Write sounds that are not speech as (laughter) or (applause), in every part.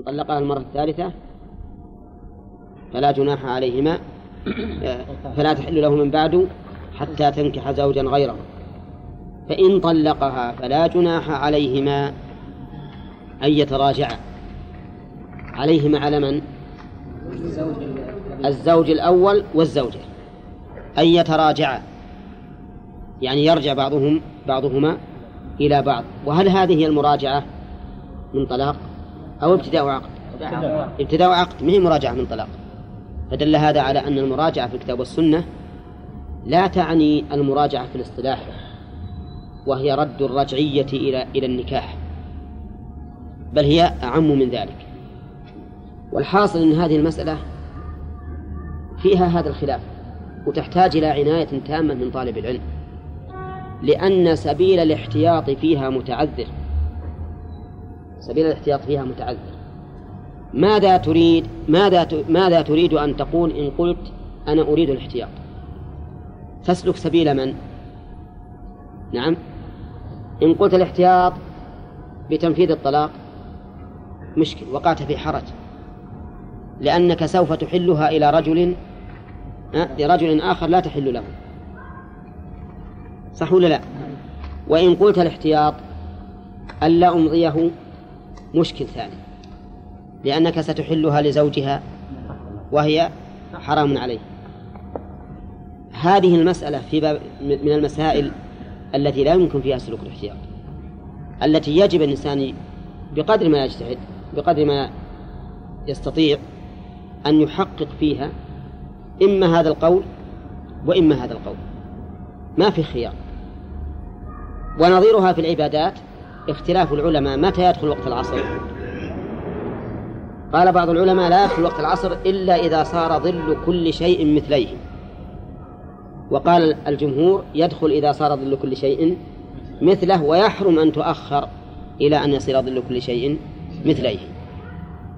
إن طلقها المرة الثالثة فلا جناح عليهما فلا تحل له من بعد حتى تنكح زوجا غيره. فإن طلقها فلا جناح عليهما أن يتراجعا. عليهما على من؟ الزوج الأول والزوجة. أن يتراجعا. يعني يرجع بعضهم بعضهما إلى بعض. وهل هذه المراجعة من طلاق؟ أو ابتداء عقد ابتداء عقد ما هي مراجعة من طلاق. فدل هذا على أن المراجعة في الكتاب والسنة لا تعني المراجعة في الاصطلاح وهي رد الرجعية إلى إلى النكاح بل هي أعم من ذلك. والحاصل أن هذه المسألة فيها هذا الخلاف وتحتاج إلى عناية تامة من طالب العلم لأن سبيل الاحتياط فيها متعذر. سبيل الاحتياط فيها متعذر. ماذا تريد؟ ماذا ماذا تريد أن تقول إن قلت أنا أريد الاحتياط؟ تسلك سبيل من؟ نعم. إن قلت الاحتياط بتنفيذ الطلاق مشكل وقعت في حرج. لأنك سوف تحلها إلى رجل لرجل آخر لا تحل له. صح ولا لا؟ وإن قلت الاحتياط ألا أمضيه؟ مشكل ثاني لأنك ستحلها لزوجها وهي حرام عليه هذه المسألة في باب من المسائل التي لا يمكن فيها سلوك الاحتياط التي يجب الإنسان بقدر ما يجتهد بقدر ما يستطيع أن يحقق فيها إما هذا القول وإما هذا القول. ما في خيار. ونظيرها في العبادات اختلاف العلماء متى يدخل وقت العصر؟ قال بعض العلماء لا يدخل وقت العصر إلا إذا صار ظل كل شيء مثليه. وقال الجمهور يدخل إذا صار ظل كل شيء مثله ويحرم أن تؤخر إلى أن يصير ظل كل شيء مثليه.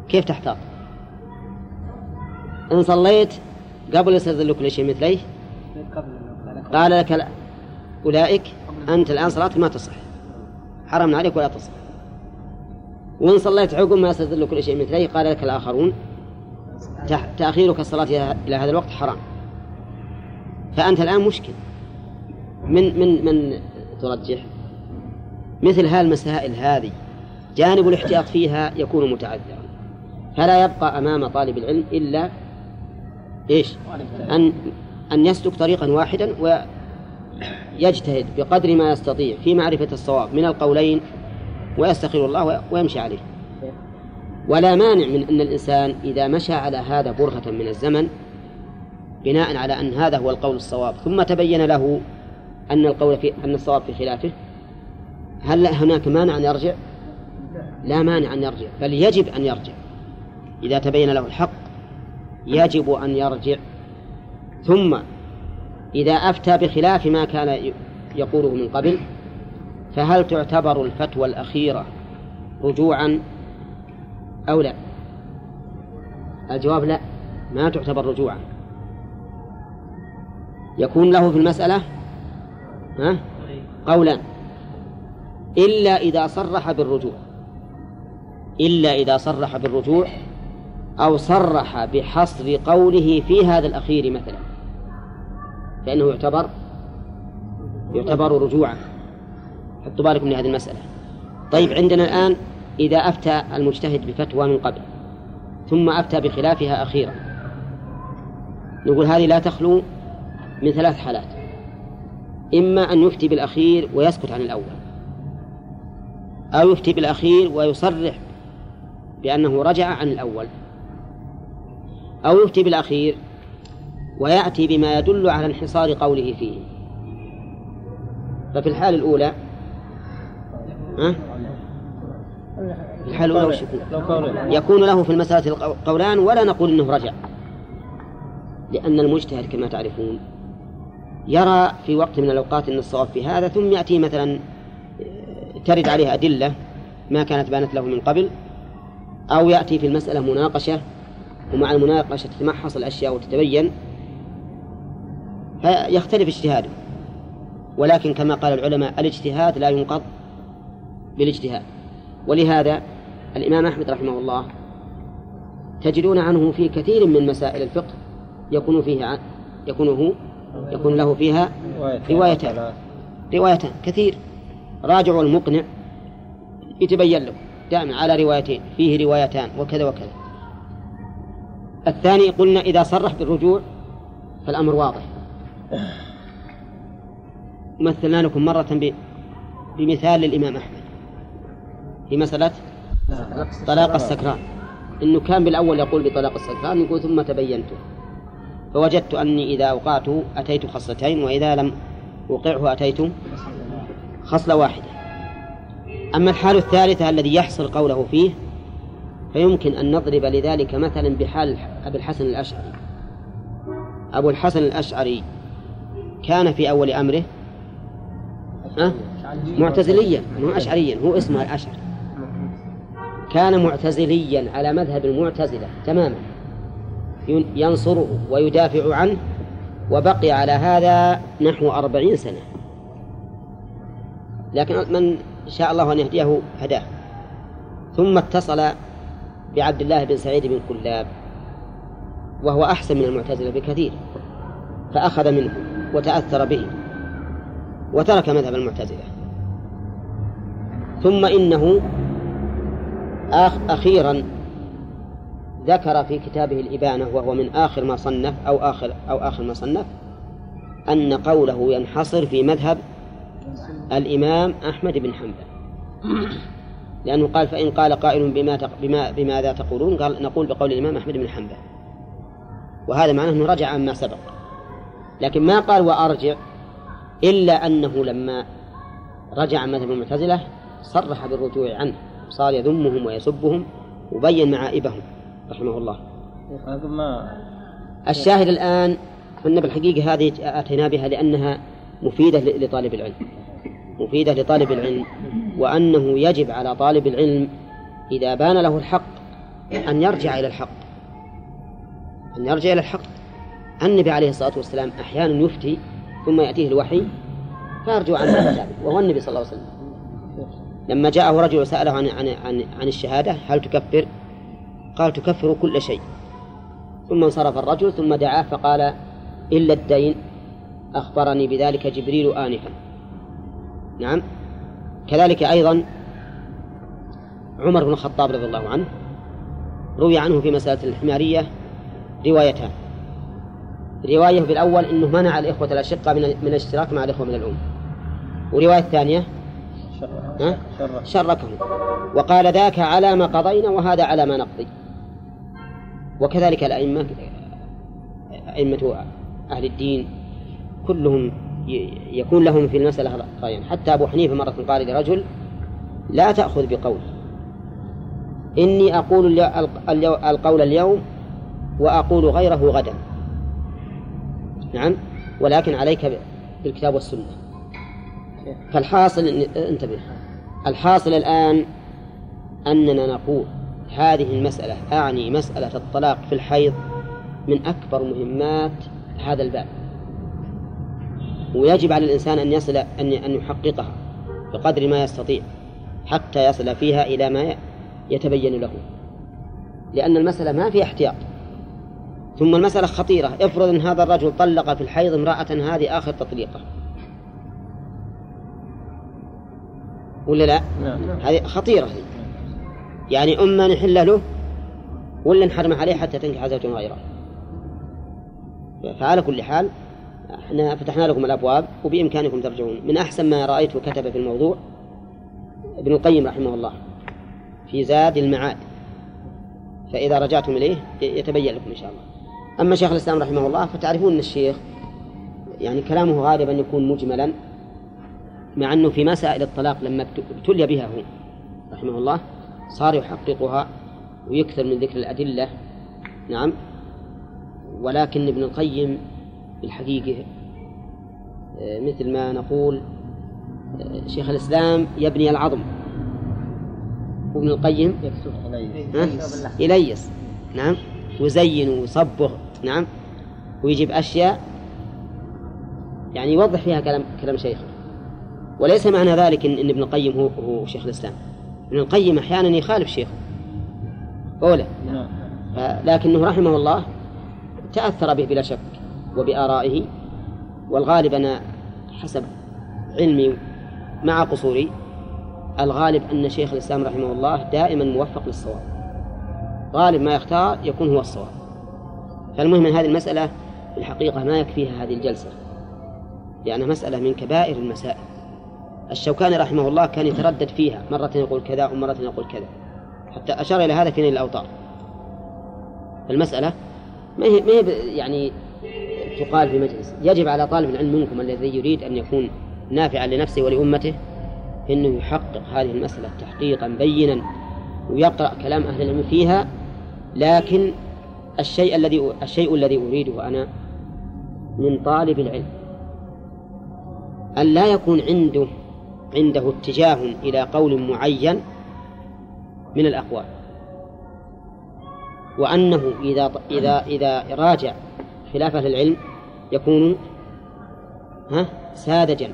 كيف تحتاط؟ إن صليت قبل يصير ظل كل شيء مثليه؟ قال لك أولئك أنت الآن صلاتك ما تصح. حرمنا عليك ولا تصح. وإن صليت عقب ما ظل كل شيء مثليه قال لك الآخرون تأخيرك الصلاة إلى هذا الوقت حرام. فأنت الآن مشكل. من من من ترجح؟ مثل هالمسائل هذه جانب الاحتياط فيها يكون متعذرا. فلا يبقى أمام طالب العلم إلا إيش؟ أن أن يسلك طريقا واحدا ويجتهد بقدر ما يستطيع في معرفة الصواب من القولين ويستغفر الله ويمشي عليه. ولا مانع من أن الإنسان إذا مشى على هذا برهة من الزمن بناء على أن هذا هو القول الصواب ثم تبين له أن القول في أن الصواب في خلافه هل هناك مانع أن يرجع؟ لا مانع أن يرجع بل يجب أن يرجع. إذا تبين له الحق يجب أن يرجع. ثم إذا أفتى بخلاف ما كان يقوله من قبل فهل تعتبر الفتوى الأخيرة رجوعا أو لا؟ الجواب لا ما تعتبر رجوعا. يكون له في المسألة ها؟ إلا إذا صرح بالرجوع. إلا إذا صرح بالرجوع أو صرح بحصر قوله في هذا الأخير مثلا. فإنه يعتبر يعتبر رجوعا حطوا بالكم لهذه المسألة. طيب عندنا الآن إذا أفتى المجتهد بفتوى من قبل ثم أفتى بخلافها أخيرا نقول هذه لا تخلو من ثلاث حالات. إما أن يفتي بالأخير ويسكت عن الأول أو يفتي بالأخير ويصرح بأنه رجع عن الأول أو يفتي بالأخير ويأتي بما يدل على انحصار قوله فيه ففي الحالة الأولى ها؟ في الحالة الأولى؟ يكون له في المسألة قولان ولا نقول أنه رجع لأن المجتهد كما تعرفون يرى في وقت من الأوقات أن الصواب في هذا ثم يأتي مثلا ترد عليه أدلة ما كانت بانت له من قبل أو يأتي في المسألة مناقشة ومع المناقشة تتمحص الأشياء وتتبين فيختلف اجتهاده. ولكن كما قال العلماء الاجتهاد لا ينقض بالاجتهاد. ولهذا الإمام أحمد رحمه الله تجدون عنه في كثير من مسائل الفقه يكون فيه يكون هو يكون له فيها روايتان. روايتان كثير. راجعوا المقنع يتبين له دائما على روايتين فيه روايتان وكذا وكذا. الثاني قلنا إذا صرح بالرجوع فالأمر واضح. مثلنا لكم مرة بمثال للإمام أحمد. في مسألة طلاق السكران. إنه كان بالأول يقول بطلاق السكران يقول ثم تبينت فوجدت أني إذا أوقعته أتيت خصلتين وإذا لم أوقعه أتيت خصلة واحدة. أما الحال الثالثة الذي يحصل قوله فيه فيمكن أن نضرب لذلك مثلا بحال أبي الحسن الأشعري. أبو الحسن الأشعري كان في أول أمره؟ معتزليا هو أشعريا هو اسمه الأشعري. كان معتزليا على مذهب المعتزلة تماما. ينصره ويدافع عنه وبقي على هذا نحو أربعين سنة. لكن من شاء الله أن يهديه هداه. ثم اتصل بعبد الله بن سعيد بن كلاب وهو أحسن من المعتزلة بكثير فأخذ منه وتأثر به وترك مذهب المعتزلة. ثم إنه أخيرا ذكر في كتابه الإبانة وهو من آخر ما صنف أو آخر أو آخر ما صنف أن قوله ينحصر في مذهب الإمام أحمد بن حنبل. لأنه قال فإن قال قائل بما تق... بما بماذا تقولون؟ قال نقول بقول الإمام أحمد بن حنبل. وهذا معناه أنه رجع عما سبق. لكن ما قال وأرجع إلا أنه لما رجع مذهب المعتزلة صرح بالرجوع عنه صار يذمهم ويسبهم وبين معائبهم رحمه الله. الشاهد الآن أن بالحقيقة هذه أتينا بها لأنها مفيدة لطالب العلم. مفيدة لطالب العلم وأنه يجب على طالب العلم إذا بان له الحق أن يرجع إلى الحق. أن يرجع إلى الحق. النبي عليه الصلاة والسلام أحيانا يفتي ثم يأتيه الوحي فيرجع عن كتابه وهو النبي صلى الله عليه وسلم. لما جاءه رجل وسأله عن عن عن, عن الشهادة هل تكفر؟ قال تكفر كل شيء. ثم انصرف الرجل ثم دعاه فقال إلا الدين أخبرني بذلك جبريل آنفا. نعم. كذلك أيضا عمر بن الخطاب رضي الله عنه روي عنه في مسألة الحمارية روايتان. رواية في الأول أنه منع الإخوة الأشقة من من الاشتراك مع الإخوة من الأم. ورواية الثانية؟ شركهم. وقال ذاك على ما قضينا وهذا على ما نقضي. وكذلك الأئمة أئمة أهل الدين كلهم يكون لهم في المسألة رأيا حتى أبو حنيفة مرة قال لرجل لا تأخذ بقول. إني أقول القول اليوم وأقول غيره غدا. نعم. ولكن عليك بالكتاب والسنة. فالحاصل انتبه. الحاصل الآن أننا نقول هذه المسألة أعني مسألة الطلاق في الحيض من أكبر مهمات هذا الباب. ويجب على الإنسان أن يصل أن أن يحققها بقدر ما يستطيع حتى يصل فيها إلى ما يتبين له. لأن المسألة ما في احتياط. ثم المسألة خطيرة. افرض أن هذا الرجل طلق في الحيض امرأة هذه آخر تطليقة. ولا لا؟ نعم. هذه خطيرة. هذه يعني أما نحل له ولا نحرم عليه حتى تنكح زوجا غيره. فعلى كل حال إحنا فتحنا لكم الأبواب وبإمكانكم ترجعون. من أحسن ما رايته كتب في الموضوع ابن القيم رحمه الله في زاد المعاد. فإذا رجعتم إليه يتبين لكم إن شاء الله. أما شيخ الإسلام رحمه الله فتعرفون إن الشيخ يعني كلامه غالبا يكون مجملا مع أنه في مسائل الطلاق لما ابتلي بها هو رحمه الله صار يحققها ويكثر من ذكر الأدلة. نعم. ولكن ابن القيم بالحقيقة آه، مثل ما نقول آه، شيخ الإسلام يبني العظم. وابن القيم يليس نعم. ويزين ويصبغ نعم؟ ويجيب أشياء يعني يوضح فيها كلام كلام شيخه. وليس معنى ذلك إن, إن ابن القيم هو هو شيخ الإسلام. ابن القيم أحيانا يخالف شيخه. أولى نعم. لكنه رحمه الله تأثر به بلا شك وبآرائه والغالب أنا حسب علمي مع قصوري الغالب أن شيخ الإسلام رحمه الله دائما موفق للصواب. غالب ما يختار يكون هو الصواب. فالمهم من هذه المسألة في الحقيقة ما يكفيها هذه الجلسة لأنها مسألة من كبائر المسائل. الشوكاني رحمه الله كان يتردد فيها مرة يقول كذا ومرة يقول كذا حتى أشار إلى هذا في نيل الأوطار المسألة ما هي ما هي يعني تقال في مجلس يجب على طالب العلم منكم الذي يريد أن يكون نافعا لنفسه ولأمته أنه يحقق هذه المسألة تحقيقا بينا ويقرأ كلام أهل العلم فيها لكن الشيء الذي الشيء الذي أريده أنا من طالب العلم. أن لا يكون عنده عنده اتجاه إلى قول معين من الأقوال. وأنه إذا إذا إذا راجع خلاف أهل العلم يكون ها ساذجا.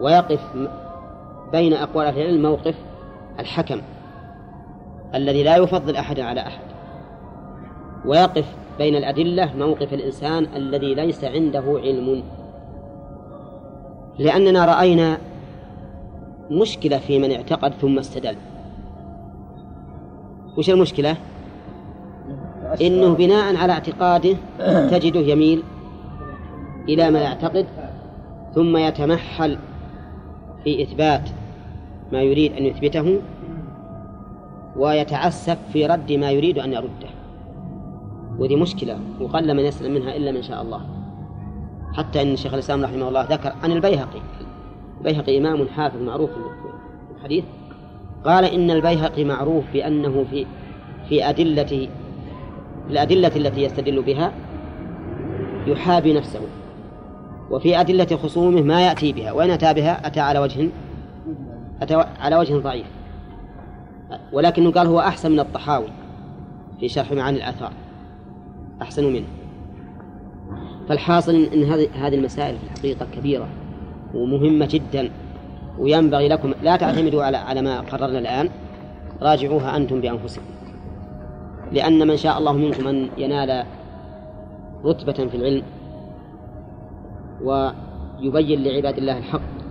ويقف بين أقوال أهل العلم موقف الحكم. الذي لا يفضل أحدا على أحد. ويقف بين الأدلة موقف الإنسان الذي ليس عنده علم. لأننا رأينا مشكلة في من اعتقد ثم استدل. وش المشكلة؟ إنه بناء على اعتقاده تجده يميل إلى ما يعتقد ثم يتمحل في إثبات ما يريد أن يثبته ويتعسف في رد ما يريد أن يرده. وذي مشكلة وقل من يسلم منها إلا من شاء الله. حتى أن شيخ الإسلام رحمه الله ذكر عن البيهقي. البيهقي إمام حافظ معروف في الحديث. قال إن البيهقي معروف بأنه في في أدلة الأدلة التي يستدل بها يحابي نفسه. وفي أدلة خصومه ما يأتي بها. وإن أتى بها أتى على وجه أتى على وجه ضعيف. ولكنه قال هو أحسن من الطحاوي في شرح معاني الآثار. أحسن منه. فالحاصل أن هذه المسائل في الحقيقة كبيرة ومهمة جدا وينبغي لكم لا تعتمدوا على على ما قررنا الآن. راجعوها أنتم بأنفسكم. لأن من شاء الله منكم أن ينال رتبة في العلم ويبين لعباد الله الحق.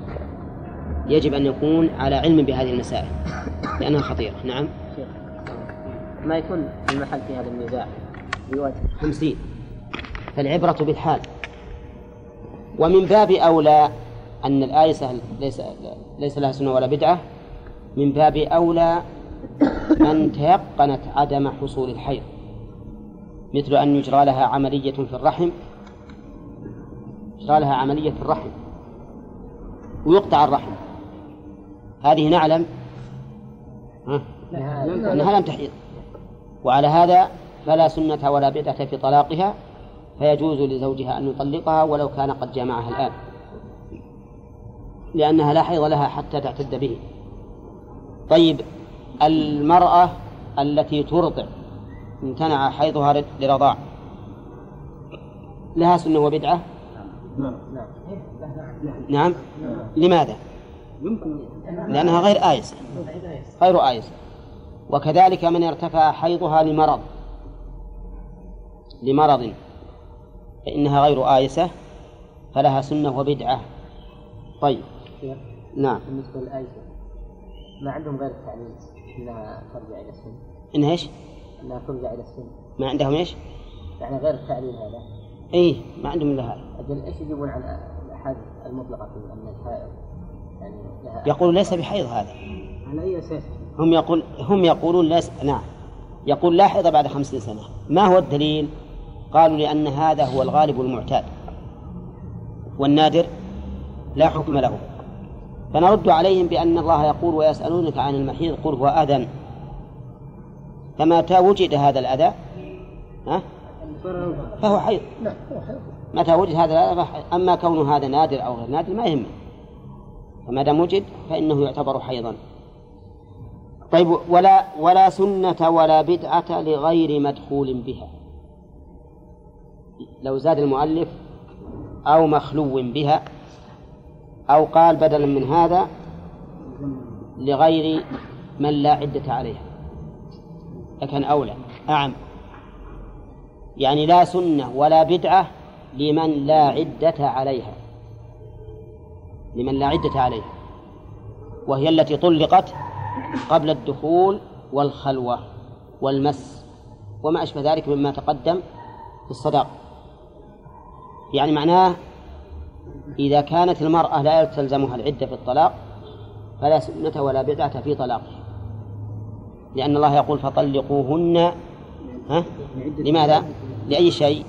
يجب أن يكون على علم بهذه المسائل لأنها خطيرة. نعم؟ ما يكون المحل في هذا النزاع؟ بوجه. خمسين. فالعبرة بالحال. ومن باب أولى أن الآيسة ليس ليس لها سنة ولا بدعة. من باب أولى من تيقنت عدم حصول الحيض. مثل أن يجرى لها عملية في الرحم. يجرى لها عملية في الرحم. ويقطع الرحم. هذه نعلم. ها؟ أنها لم تحيض. وعلى هذا فلا سنة ولا بدعة في طلاقها فيجوز لزوجها أن يطلقها ولو كان قد جامعها الآن. لأنها لا حيض لها حتى تعتد به. طيب المرأة التي ترضع امتنع حيضها لرضاع لها سنة وبدعة؟ نعم. نعم. لماذا؟ لأنها غير آيسة غير آيسة وكذلك من ارتفع حيضها لمرض. لمرض. فإنها غير آيسة فلها سنة وبدعة. طيب. نعم. بالنسبة للآيسة ما عندهم غير التعليل إنها ترجع إلى السن. إنها إيش؟ إنها ترجع إلى السن. ما عندهم إيش؟ يعني غير التعليل هذا. اي ما عندهم إلا هذا. أجل إيش يجيبون عن الاحاديث المطلقة في ان الحائض يقول ليس بحيض هذا. على أي أساس؟ هم يقول هم يقولون ليس نعم. يقول لا حيض بعد خمسين سنة. ما هو الدليل؟ قالوا لأن هذا هو الغالب والمعتاد. والنادر لا حكم له. فنرد عليهم بأن الله يقول ويسألونك عن المحيض قل هو أذى. فمتى وجد هذا الأذى؟ ها؟ فهو حيض. متى وجد هذا الأذى أما كون هذا نادر أو غير نادر ما يهمه. فما دام وجد فإنه يعتبر حيضا. طيب ولا ولا سنة ولا بدعة لغير مدخول بها. لو زاد المؤلف أو مخلو بها أو قال بدلا من هذا لغير من لا عدة عليها. لكان أولى. أعم يعني لا سنة ولا بدعة لمن لا عدة عليها. لمن لا عدة عليها وهي التي طلقت قبل الدخول والخلوة والمس وما أشبه ذلك مما تقدم في الصداق يعني معناه إذا كانت المرأة لا تلزمها العدة في الطلاق فلا سنة ولا بدعة في طلاقها لأن الله يقول فطلقوهن ها؟ لماذا؟ لأي شيء؟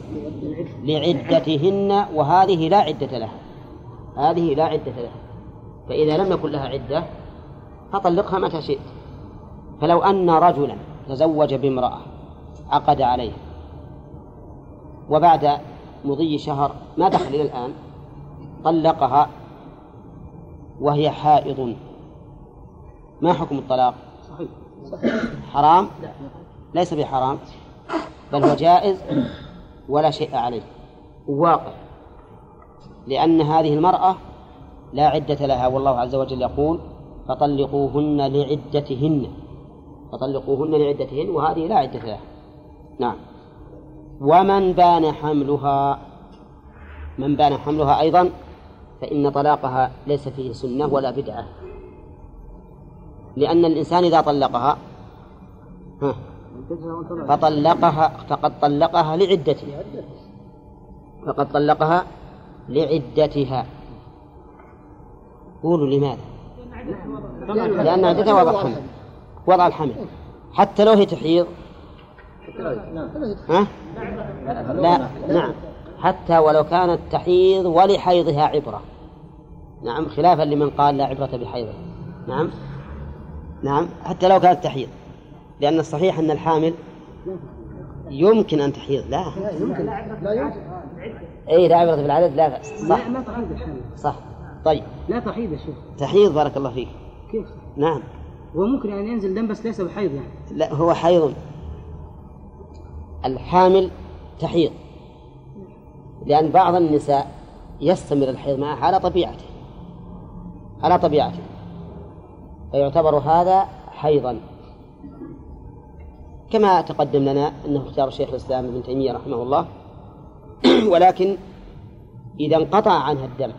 لعدتهن وهذه لا عدة لها هذه لا عدة لها. فإذا لم يكن لها عدة فطلقها متى شئت. فلو أن رجلا تزوج بامرأة عقد عليها وبعد مضي شهر ما دخل إلى الآن طلقها وهي حائض. ما حكم الطلاق؟ صحيح. حرام؟ ليس بحرام بل هو جائز ولا شيء عليه. واقع. لأن هذه المرأة لا عدة لها والله عز وجل يقول فطلقوهن لعدتهن. فطلقوهن لعدتهن وهذه لا عدة لها. نعم. ومن بان حملها من بان حملها أيضا فإن طلاقها ليس فيه سنة ولا بدعة. لأن الإنسان إذا طلقها فطلقها فقد طلقها لعدتها فقد طلقها لعدتها. قولوا لماذا؟ لأن عدتها وضع الحمل. وضع الحمل. حتى لو هي تحيض. ها؟ لا نعم. حتى ولو كانت تحيض ولحيضها عبرة. نعم خلافا لمن قال لا عبرة بحيضها. نعم؟ نعم حتى لو كانت تحيض. لأن الصحيح أن الحامل يمكن أن تحيض. لا. يمكن. لا يمكن. أي لا عبرة بالعدد لا بأس. صح. لا تحيض الحامل صح. طيب. لا تحيض يا شيخ. تحيض بارك الله فيك. كيف؟ نعم. هو ممكن يعني ينزل دم بس ليس بحيض يعني. لا هو حيض. الحامل تحيض. لأن بعض النساء يستمر الحيض معها على طبيعته. على طبيعته. فيعتبر هذا حيضا. كما تقدم لنا أنه اختار شيخ الإسلام ابن تيمية رحمه الله. (clears throat) ولكن إذا انقطع عنها الدم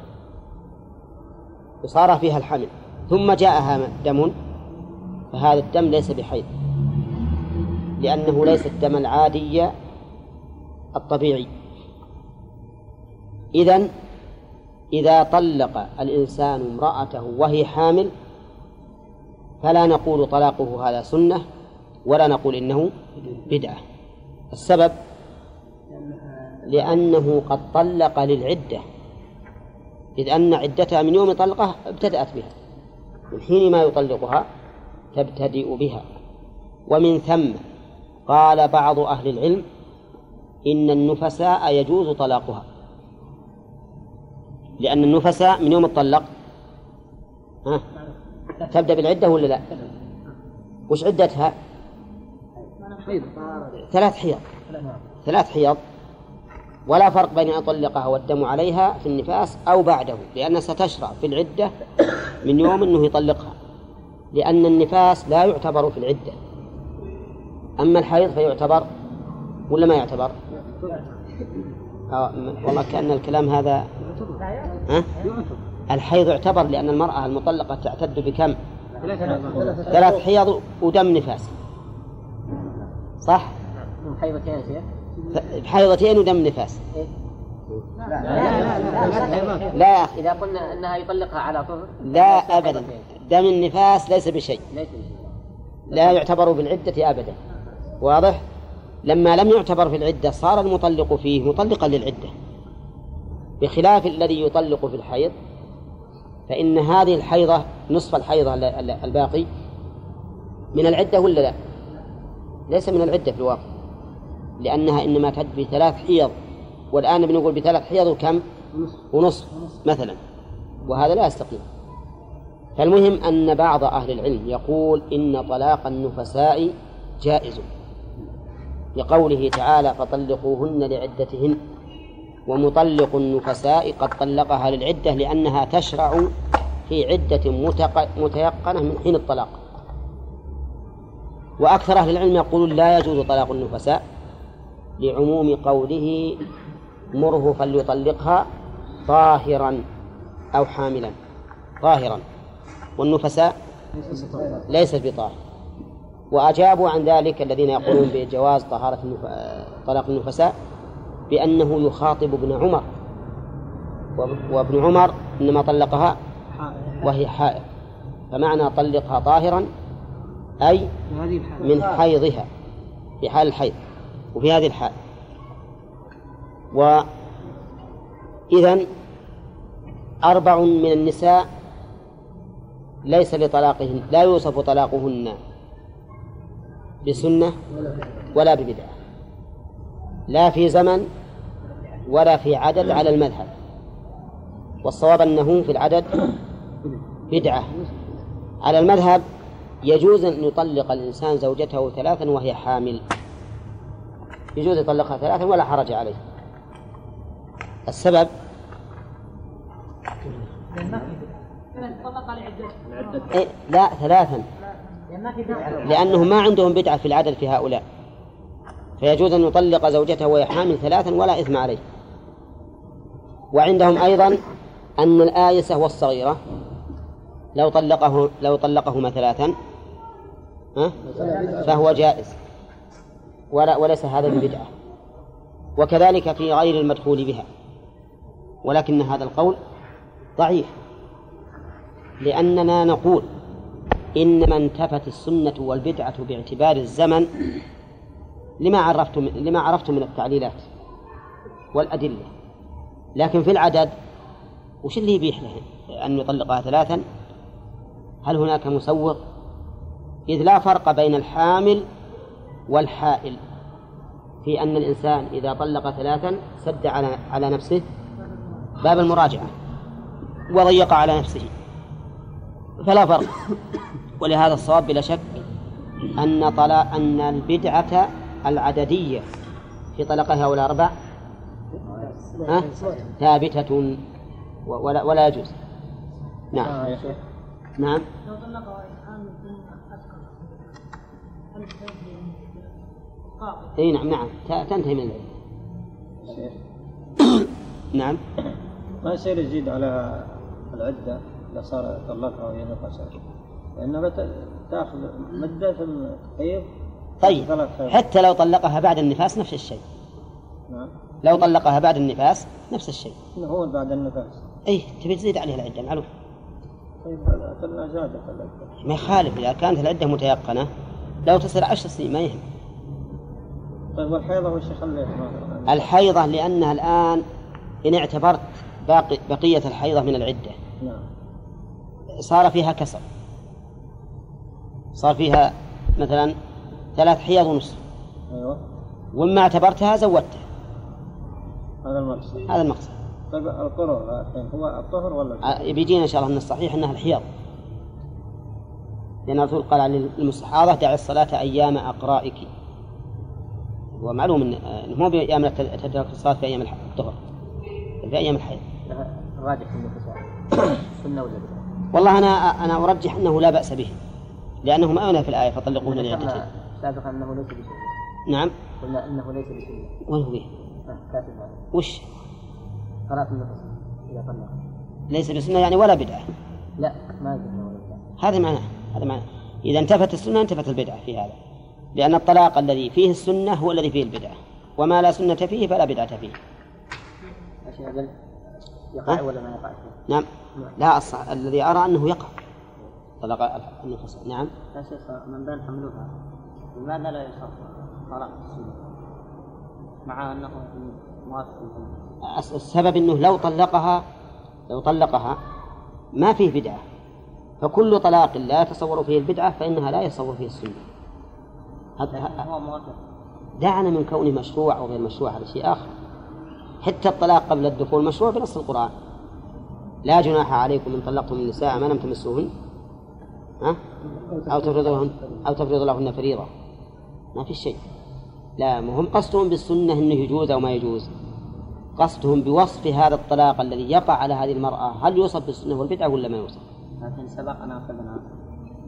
وصار فيها الحمل ثم جاءها دم فهذا الدم ليس بحيض لأنه ليس الدم العادي الطبيعي. إذن إذا طلق الإنسان امرأته وهي حامل فلا نقول طلاقه هذا سنة ولا نقول إنه بدعة. السبب لأنه قد طلق للعدة إذ أن عدتها من يوم طلقه ابتدأت بها من حين ما يطلقها تبتدئ بها ومن ثم قال بعض أهل العلم إن النفساء يجوز طلاقها لأن النفساء من يوم الطلق ها تبدأ بالعدة ولا لا؟ وش عدتها؟ ثلاث حيض ثلاث حيض ولا فرق بين أن يطلقها والدم عليها في النفاس أو بعده لأنها ستشرع في العدة من يوم أنه يطلقها لأن النفاس لا يعتبر في العدة أما الحيض فيعتبر ولا ما يعتبر؟ آه والله كأن الكلام هذا ها؟ الحيض يعتبر لأن المرأة المطلقة تعتد بكم؟ ثلاث حيض ودم نفاس صح؟ حيضتين يا شيخ بحيضتين ودم نفاس. لا لا لا لا إذا قلنا أنها يطلقها على طهر لا أبدا. دم النفاس ليس بشيء. ليس بشيء. لا يعتبر بالعدة أبدا. واضح؟ لما لم يعتبر في العدة صار المطلق فيه مطلقا للعدة. بخلاف الذي يطلق في الحيض فإن هذه الحيضة نصف الحيضة الباقي من العدة ولا لا؟ ليس من العدة في الواقع. لأنها إنما تعد بثلاث حيض. والآن بنقول بثلاث حيض وكم؟ ونصف مثلا. وهذا لا يستقيم. فالمهم أن بعض أهل العلم يقول إن طلاق النفساء جائز. لقوله تعالى فطلقوهن لعدتهن. ومطلق النفساء قد طلقها للعدة لأنها تشرع في عدة متيقنة من حين الطلاق. وأكثر أهل العلم يقولون لا يجوز طلاق النفساء. لعموم قوله مره فليطلقها طاهرا أو حاملا. طاهرا. والنفساء ليست بطاهر. وأجابوا عن ذلك الذين يقولون بجواز طهارة. طلاق النفساء بأنه يخاطب ابن عمر. وابن عمر إنما طلقها وهي حائض. فمعنى طلقها طاهرا أي من حيضها. في حال الحيض. وفي هذه الحال. وإذا أربع من النساء ليس لطلاقهن لا يوصف طلاقهن بسنة ولا ببدعة لا في زمن ولا في عدد على المذهب. والصواب أنه في العدد بدعة. على المذهب يجوز أن يطلق الإنسان زوجته ثلاثا وهي حامل. يجوز يطلقها ثلاثا ولا حرج عليه. السبب؟ إيه لا ثلاثا. لأنه ما عندهم بدعة في العدد في هؤلاء. فيجوز أن يطلق زوجته وهي حامل ثلاثا ولا إثم عليه. وعندهم أيضا أن الآيسة والصغيرة لو طلقه لو طلقهما ثلاثا فهو جائز. ولا وليس هذا ببدعة وكذلك في غير المدخول بها. ولكن هذا القول ضعيف. لأننا نقول إنما انتفت السنة والبدعة باعتبار الزمن لما عرفتم لما عرفتم من التعليلات والأدلة. لكن في العدد وش اللي يبيح له أن يطلقها ثلاثا؟ هل هناك مسوغ؟ إذ لا فرق بين الحامل والحائل في أن الإنسان إذا طلق ثلاثا سد على على نفسه باب المراجعة وضيق على نفسه. فلا فرق. ولهذا الصواب بلا شك أن طلاق أن البدعة العددية في طلقها ولا أربع ثابتة ولا ولا يجوز. نعم. نعم. إي نعم نعم. تنتهي من (coughs) نعم. ما يصير يزيد على العدة إذا صار طلقها وهي نفسها لأنها تأخذ مدة الحيض طيب. حتى لو طلقها بعد النفاس نفس الشيء. نعم. لو طلقها بعد النفاس نفس الشيء. هو بعد النفاس. إي تبي تزيد عليها العدة معلوم طيب هذا زادت العدة. ما يخالف إذا كانت العدة متيقنة لو تصير عشر سنين ما يهم. طيب والحيضة وش يخليها؟ الحيضة لأنها الآن إن اعتبرت باقي بقية الحيضة من العدة. نعم. صار فيها كسر. صار فيها مثلا ثلاث حيض ونصف. أيوة. وما اعتبرتها زودتها. هذا المقصد. هذا المقصد. طيب القرء الحين هو الطهر ولا آه، بيجينا إن شاء الله ان الصحيح إنها الحيض. لأن الرسول قال عن المستحاضه دع الصلاة أيام أقرائك. ومعلوم ان مو بايام تترك الصلاة في أيام الطهر في أيام الحيض الراجح انه سنه ولا والله أنا أنا أرجح أنه لا بأس به. لأنه ما أنا في الآية فطلقوهن لعدتين سابقا أنه ليس بسنه نعم. قلنا أنه ليس بسنه وين هو؟ كاتب وش؟ قراءة النفس إذا طلق ليس بسنة يعني ولا بدعة. لا ما يجوز ولا بدعة هذا معناه هذا معناه. إذا انتفت السنة انتفت البدعة في هذا. لأن الطلاق الذي فيه السنة هو الذي فيه البدعة. وما لا سنة فيه فلا بدعة فيه. يقع ولا ما يقع؟ فيه؟ نعم. لا الصح... الذي أرى أنه يقع. طلاق النفس. نعم. يا شيخ من بين حملها لماذا لا يصح طلاق السنة؟ مع أنه موافق السبب أنه لو طلقها لو طلقها ما فيه بدعة. فكل طلاق لا يتصور فيه البدعة فإنها لا يتصور فيه السنة. هو موافق. دعنا من كونه مشروع أو غير مشروع هذا شيء آخر. حتى الطلاق قبل الدخول مشروع بنص القرآن. لا جناح عليكم إن طلقتم النساء ما لم تمسوهن ها؟ أو تفرضوهن أو تفرض لهن فريضة. ما في شيء. لا مهم قصدهم بالسنة أنه يجوز أو ما يجوز. قصدهم بوصف هذا الطلاق الذي يقع على هذه المرأة هل يوصف بالسنة والبدعة ولا ما يوصف؟ لكن سبق أن أخذنا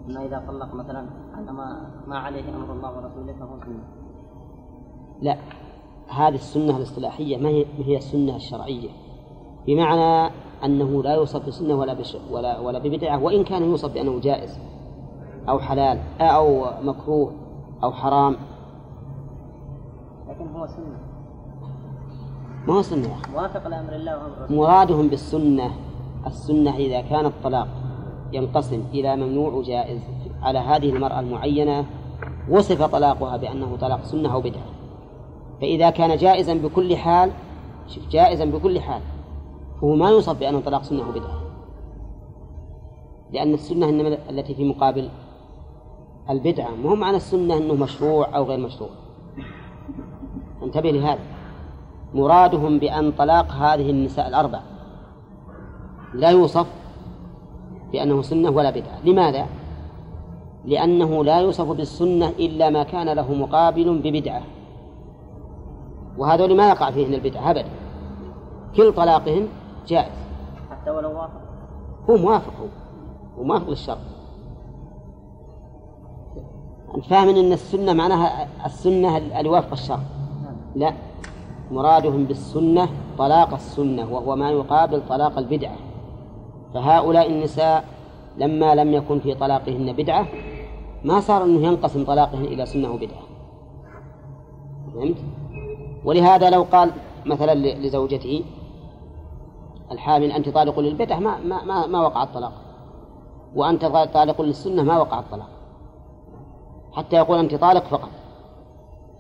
أما إذا طلق مثلا على ما ما عليه أمر الله ورسوله فهو سنة. لا هذه السنة الاصطلاحية ما هي ما هي السنة الشرعية. بمعنى أنه لا يوصف بسنة ولا بش ولا ولا ببدعة وإن كان يوصف بأنه جائز أو حلال أو مكروه أو حرام. لكن هو سنة. ما هو سنة موافق لأمر الله وأمر مرادهم بالسنة السنة إذا كان الطلاق. ينقسم إلى ممنوع وجائز على هذه المرأة المعينة وصف طلاقها بأنه طلاق سنة أو بدعة. فإذا كان جائزا بكل حال شوف جائزا بكل حال فهو ما يوصف بأنه طلاق سنة أو بدعة. لأن السنة إنما التي في مقابل البدعة مو معنى السنة أنه مشروع أو غير مشروع؟ انتبه لهذا. مرادهم بأن طلاق هذه النساء الأربع لا يوصف بأنه سنة ولا بدعة. لماذا؟ لأنه لا يوصف بالسنة إلا ما كان له مقابل ببدعة. وهذول ما يقع فيهن البدعة أبدا. كل طلاقهن جائز. حتى ولو وافق. هو موافق هو هو موافق للشرع. أنت فاهم أن السنة معناها السنة اللي وافق الشرع؟ لا. مرادهم بالسنة طلاق السنة وهو ما يقابل طلاق البدعة. فهؤلاء النساء لما لم يكن في طلاقهن بدعة ما صار أنه ينقسم طلاقهن إلى سنة وبدعة. فهمت؟ ولهذا لو قال مثلا لزوجته الحامل أنت طالق للبدعة ما ما ما, ما وقع الطلاق. وأنت طالق للسنة ما وقع الطلاق. حتى يقول أنت طالق فقط.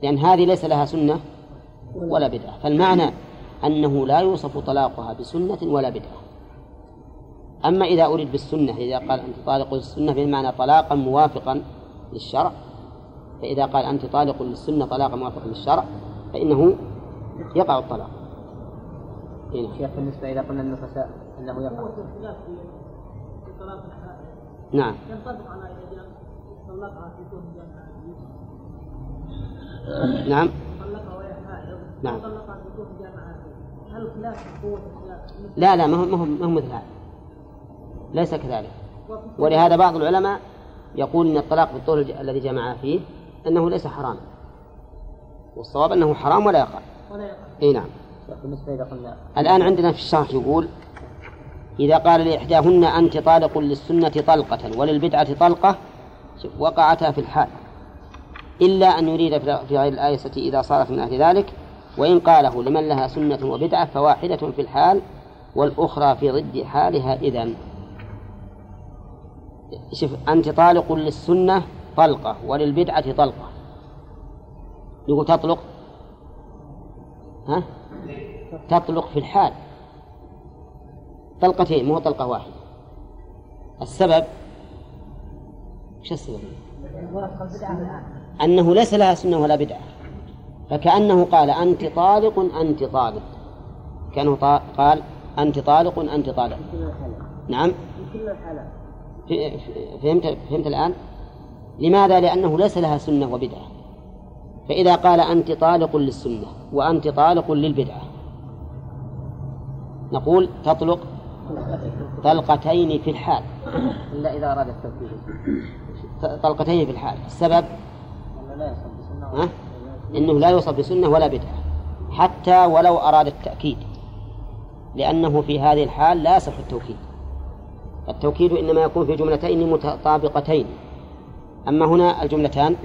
لأن هذه ليس لها سنة ولا بدعة. فالمعنى أنه لا يوصف طلاقها بسنة ولا بدعة. أما إذا أريد بالسنة إذا قال أنت طالق للسنة بمعنى طلاقا موافقا للشرع. فإذا قال أنت طالق للسنة طلاقا موافقا للشرع فإنه يقع الطلاق. هنا. شيخ بالنسبة إذا قلنا النفساء أنه يقع. نعم. ينطبق على إذا طلقها في كون جامعة نعم. طلقها وهي حائض نعم. طلقها في كون جامعة هل خلاف قوة لا لا ما هو ما هو ما هو مثل هذا. ليس كذلك. ولهذا بعض العلماء يقول إن الطلاق بالطول الذي جمع فيه أنه ليس حراما والصواب أنه حرام ولا يقع. ولا يقع. إي نعم. شيخ بالنسبة إذا قلنا الآن عندنا في الشرح يقول إذا قال لإحداهن انت طالق للسنة طلقة وللبدعة طلقة شوف، وقعتا في الحال. إلا أن يريد في في غير الآية إذا صارت من أهل ذلك وإن قاله لمن لها سنة وبدعة فواحدة في الحال والأخرى في ضد حالها اذا شوف أنت طالق للسنة طلقة وللبدعة طلقة. يقول تطلق؟ ها؟ تطلق في الحال. طلقتين مو طلقة واحدة. السبب؟ وش السبب؟ أنه ليس لها سنة ولا بدعة. فكأنه قال أنت طالق أنت طالق. كأنه قال أنت طالق أنت طالق. نعم؟ في كل الحالات فهمت فهمت الآن؟ لماذا؟ لأنه ليس لها سنة وبدعة فإذا قال أنت طالق للسنة وأنت طالق للبدعة نقول تطلق طلقتين في الحال إلا إذا أراد التوكيد طلقتين في الحال السبب أنه لا يصب بسنة ها؟ إنه لا يوصف بسنة ولا بدعة حتى ولو أراد التأكيد لأنه في هذه الحال لا يصح التوكيد التوكيد إنما يكون في جملتين متطابقتين. أما هنا الجملتان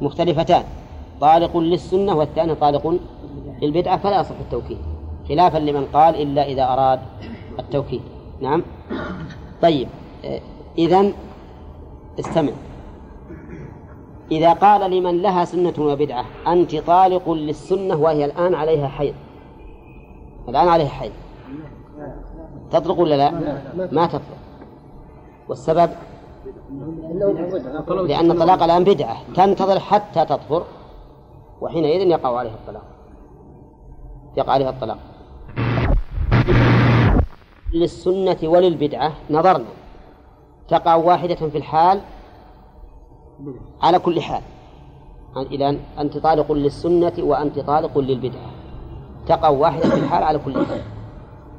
مختلفتان. طالق للسنة والثاني طالق للبدعة فلا يصح التوكيد. خلافا لمن قال إلا إذا أراد التوكيد. نعم؟ طيب إذا استمع. إذا قال لمن لها سنة وبدعة أنت طالق للسنة وهي الآن عليها حيض. الآن عليها حيض. تطلق ولا لا؟ ما تطلق. والسبب؟ لأن الطلاق الآن بدعة تنتظر حتى تطهر وحينئذ يقع عليها الطلاق. يقع عليها الطلاق. للسنة وللبدعة نظرنا. تقع واحدة في الحال على كل حال. إذا أنت طالق للسنة وأنت طالق للبدعة. تقع واحدة في الحال على كل حال.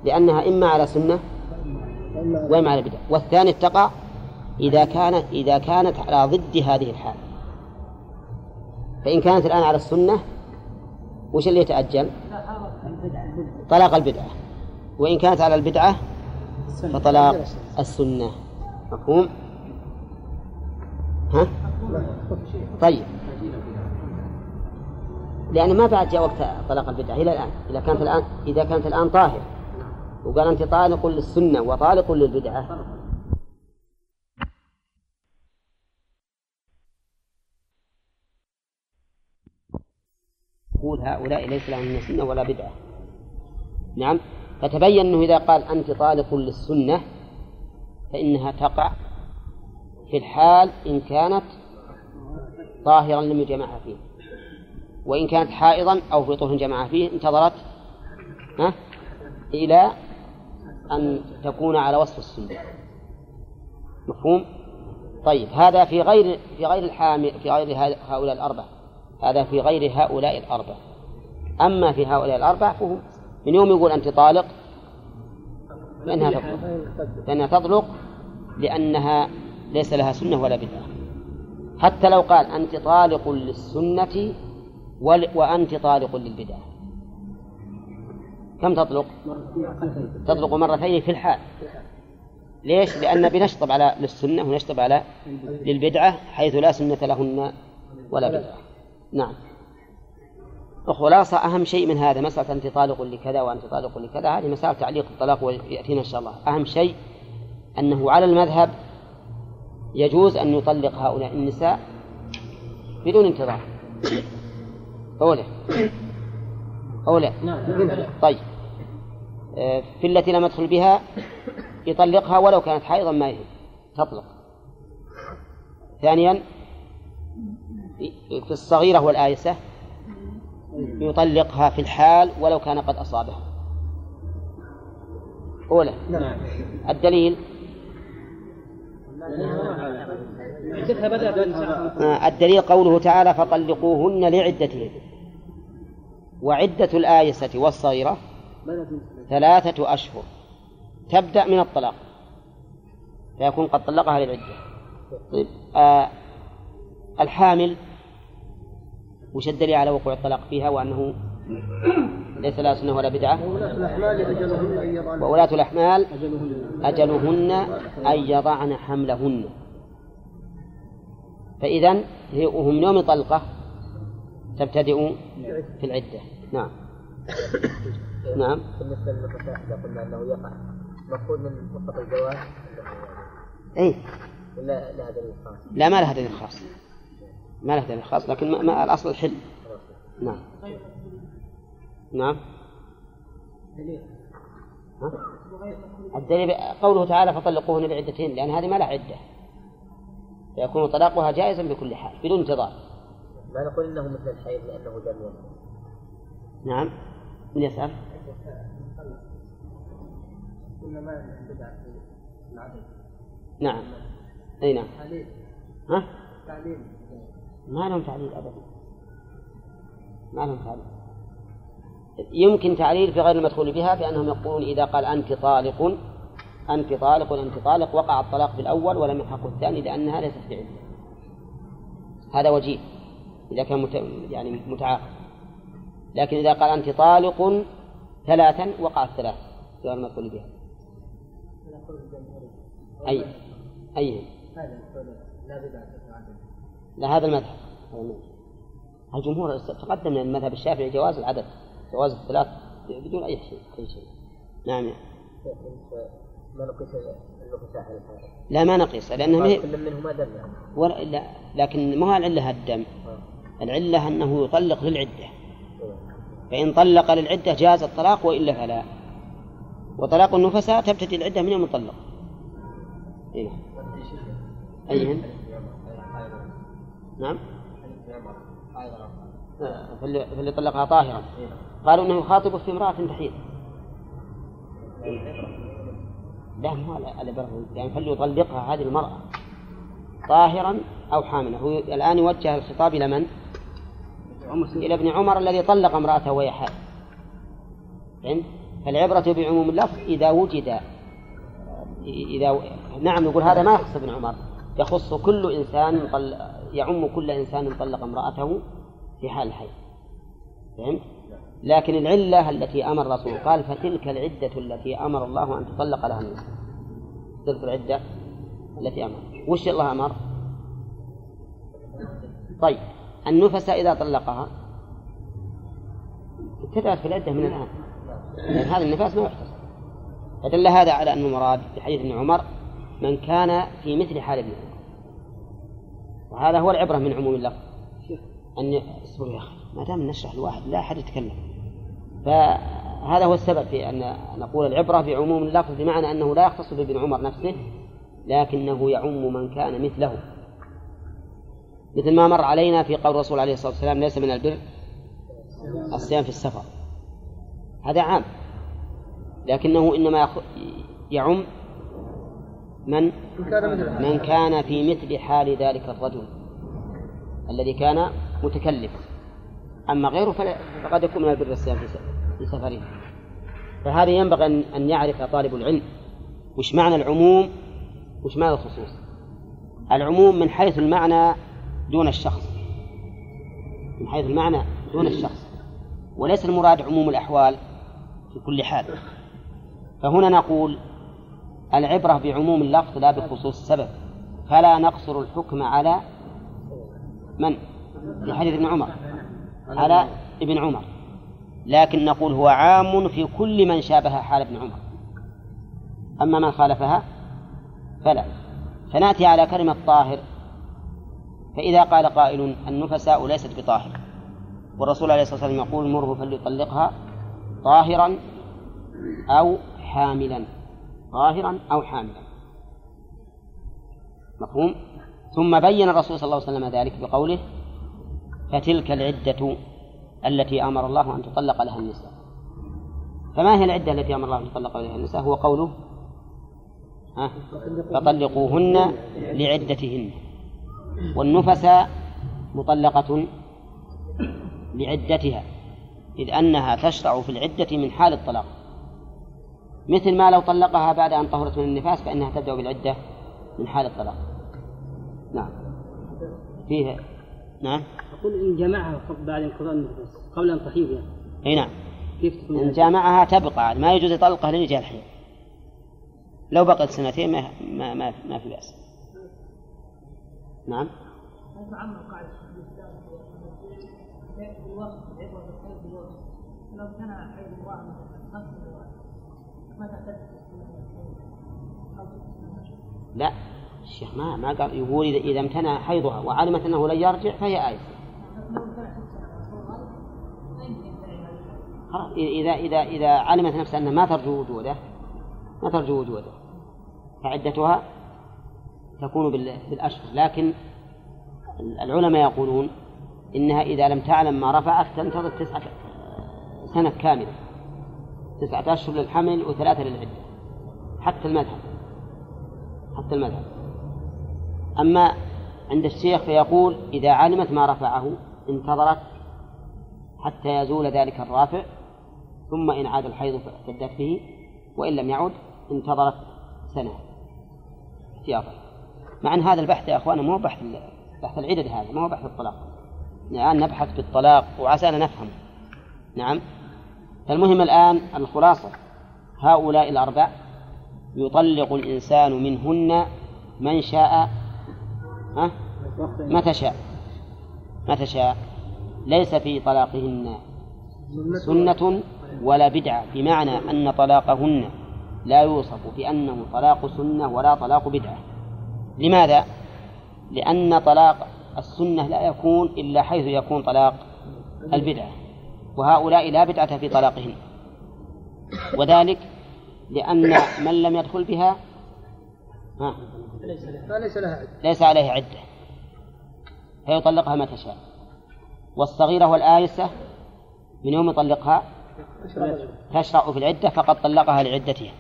لأنها إما على سنة وإما على بدعة. والثاني تقع إذا كانت إذا كانت على ضد هذه الحال. فإن كانت الآن على السنة وش اللي يتأجل؟ طلاق البدعة. وإن كانت على البدعة فطلاق السنة. مفهوم؟ ها؟ طيب. لأن ما بعد جاء وقت طلاق البدعة. إلى الآن. إذا كانت الآن إذا كانت الآن طاهر. وقال أنت طالق للسنة وطالق للبدعة. يقول هؤلاء ليس لهم من سنة ولا بدعة. نعم. فتبين أنه إذا قال أنت طالق للسنة فإنها تقع في الحال إن كانت طاهرا لم يجمعها فيه. وإن كانت حائضا أو في طهر جمعها فيه انتظرت ها إلى أن تكون على وصف السنة. مفهوم؟ طيب هذا في غير في غير الحامل في غير هؤلاء الأربعة. هذا في غير هؤلاء الأربعة. أما في هؤلاء الأربعة فهو من يوم يقول أنت طالق فإنها تطلق. فإنها تطلق لأنها ليس لها سنة ولا بدعة. حتى لو قال أنت طالق للسنة وأنت طالق للبدعة. كم تطلق؟ تطلق مرتين في الحال. ليش؟ لأن بنشطب على للسنة ونشطب على للبدعة حيث لا سنة لهن ولا بدعة. نعم. الخلاصة أهم شيء من هذا مسألة أنت طالق لكذا وأنت طالق لكذا هذه مسألة تعليق الطلاق ويأتينا إن شاء الله. أهم شيء أنه على المذهب يجوز أن يطلق هؤلاء النساء بدون انتظار. أولى أولى طيب. آه، في التي لم يدخل بها يطلقها ولو كانت حائضا ما يهم تطلق. ثانيا في الصغيرة والآيسة يطلقها في الحال ولو كان قد أصابها أولى. نعم الدليل. الدليل قوله تعالى فطلقوهن لعدتهن. وعدة الآيسة والصغيرة ثلاثة أشهر. تبدأ من الطلاق. فيكون قد طلقها للعدة. طيب آه الحامل وش الدليل على وقوع الطلاق فيها وأنه ليس لها سنة ولا بدعة. وولاة الأحمال أجلهن أن يضعن حملهن. فإذا وهم يوم طلقة تبتدئ في العدة. نعم. (coughs) نعم. بالنسبة للنفساء إذا قلنا أنه يقع. مفهوم من مطلق الجواز؟ أي. ولا لا دليل خاص؟ لا ما لها دليل خاص ما لها دليل خاص لكن ما, ما الأصل الحل نعم. نعم؟ الدليل قوله تعالى فطلقوهن بعدتهن لأن هذه ما لها عدة. فيكون طلاقها جائزا بكل حال بدون انتظار. ما نقول إنه مثل الحيض لأنه دم نعم. من يسأل؟ نعم. أي نعم. ها؟ ما لهم تعليل أبدا. ما لهم تعليل. يمكن تعليل في غير المدخول بها بأنهم يقولون إذا قال أنت طالق أنت طالق وأنت طالق وقع الطلاق في الأول ولم يلحقه الثاني لأنها ليست بعدة هذا وجيه. إذا كان مت... يعني متعاقد لكن إذا قال أنت طالق ثلاثا وقع الثلاث. غير المدخول بها. أي أي. لا هذا المذهب. الجمهور تقدم من المذهب الشافعي جواز العدد جواز الثلاث بدون أي شيء أي شيء. نعم. ما لا ما نقيس لأنها ما كل منهما دم يعني. لا لكن ما هو العلة الدم. العلة أنه يطلق للعدة. فإن طلق للعدة جاز الطلاق وإلا فلا. وطلاق النفساء تبتدي العدة من يوم الطلق نعم أيهن نعم. فاللي, فاللي طلقها طاهرا قالوا إنه يخاطب في امرأة تحيض لا مو على بره. يعني فليطلقها هذه المرأة طاهرا أو حاملا. هو الآن يوجه الخطاب إلى من؟ إلى ابن عمر الذي طلق امرأته وهي حائض فهمت؟ فالعبرة بعموم اللفظ إذا وجد إذا نعم نقول هذا ما يخص ابن عمر يخص كل إنسان طل... يعم كل إنسان طلق امرأته في حال الحيض فهمت؟ لكن العلة التي أمر الرسول قال فتلك العدة التي أمر الله أن تطلق لها النساء تلك العدة التي أمر وش الله أمر؟ طيب النفس إذا طلقها. ابتدأت في العدة من الآن. لأن هذا النفاس ما يحتسب. فدل هذا على أن المراد في حديث ابن عمر من كان في مثل حال ابن عمر وهذا هو العبرة من عموم اللفظ. أن اصبر يا أخي ما دام نشرح الواحد لا أحد يتكلم. فهذا هو السبب في أن نقول العبرة بعموم اللفظ بمعنى أنه لا يختص بابن عمر نفسه لكنه يعم من كان مثله. مثل ما مر علينا في قول الرسول عليه الصلاة والسلام ليس من البر الصيام في السفر. هذا عام. لكنه إنما يعم من؟ من كان في مثل حال ذلك الرجل الذي كان متكلفا أما غيره فقد يكون من البر الصيام في سفره. فهذا ينبغي أن يعرف طالب العلم وش معنى العموم وش معنى الخصوص. العموم من حيث المعنى دون الشخص. من حيث المعنى دون الشخص. وليس المراد عموم الأحوال في كل حال. فهنا نقول العبرة بعموم اللفظ لا بخصوص السبب. فلا نقصر الحكم على من؟ في حديث ابن عمر. على ابن عمر. لكن نقول هو عام في كل من شابه حال ابن عمر. أما من خالفها فلا. فنأتي على كلمة طاهر. فإذا قال قائل النفساء ليست بطاهر والرسول عليه الصلاة والسلام يقول مره فليطلقها طاهرا أو حاملا طاهرا أو حاملا. مفهوم؟ ثم بين الرسول صلى الله عليه وسلم ذلك بقوله فتلك العدة التي أمر الله أن تطلق لها النساء. فما هي العدة التي أمر الله أن تطلق لها النساء؟ هو قوله فطلقوهن لعدتهن. والنفساء مطلقة لعدتها إذ أنها تشرع في العدة من حال الطلاق. مثل ما لو طلقها بعد أن طهرت من النفاس فإنها تبدأ بالعدة من حال الطلاق. نعم. فيها نعم. أقول إن جمعها بعد انقضاء النفاس قبل أن تحيض يعني أي نعم. كيف تكون إن جامعها تبقى ما يجوز يطلقها لرجال الحيض لو بقت سنتين ما ما ما, ما في بأس. نعم. عم قاعدة ماذا تدرس لا الشيخ ما ما قال يقول إذا إذا امتنع حيضها وعلمت أنه لن يرجع فهي آية. خلاص إذا إذا إذا علمت نفسها أنها ما ترجو وجوده ما ترجو وجوده فعدتها تكون بال- بالأشهر. لكن العلماء يقولون إنها إذا لم تعلم ما رفعت تنتظر تسعة سنة كاملة. تسعة أشهر للحمل وثلاثة للعدة. حتى المذهب. حتى المذهب. أما عند الشيخ فيقول إذا علمت ما رفعه انتظرت حتى يزول ذلك الرافع ثم إن عاد الحيض فاعتدت به وإن لم يعد انتظرت سنة. احتياطا. مع أن هذا البحث يا أخوانا ما هو بحث بحث العدد هذا ما هو بحث الطلاق. الآن نبحث بالطلاق وعسانا نفهم. نعم. فالمهم الآن الخلاصة. هؤلاء الأربع يطلق الإنسان منهن من شاء ها؟ متى شاء؟ متى شاء؟ ليس في طلاقهن سنة ولا بدعة بمعنى أن طلاقهن لا يوصف بأنه طلاق سنة ولا طلاق بدعة. لماذا؟ لأن طلاق السنة لا يكون إلا حيث يكون طلاق البدعة وهؤلاء لا بدعة في طلاقهن وذلك لأن من لم يدخل بها ها؟ فليس لها عدة. ليس عليه عدة. فيطلقها متى شاء والصغيرة والآيسة من يوم يطلقها تشرع في العدة فقد طلقها لعدتها.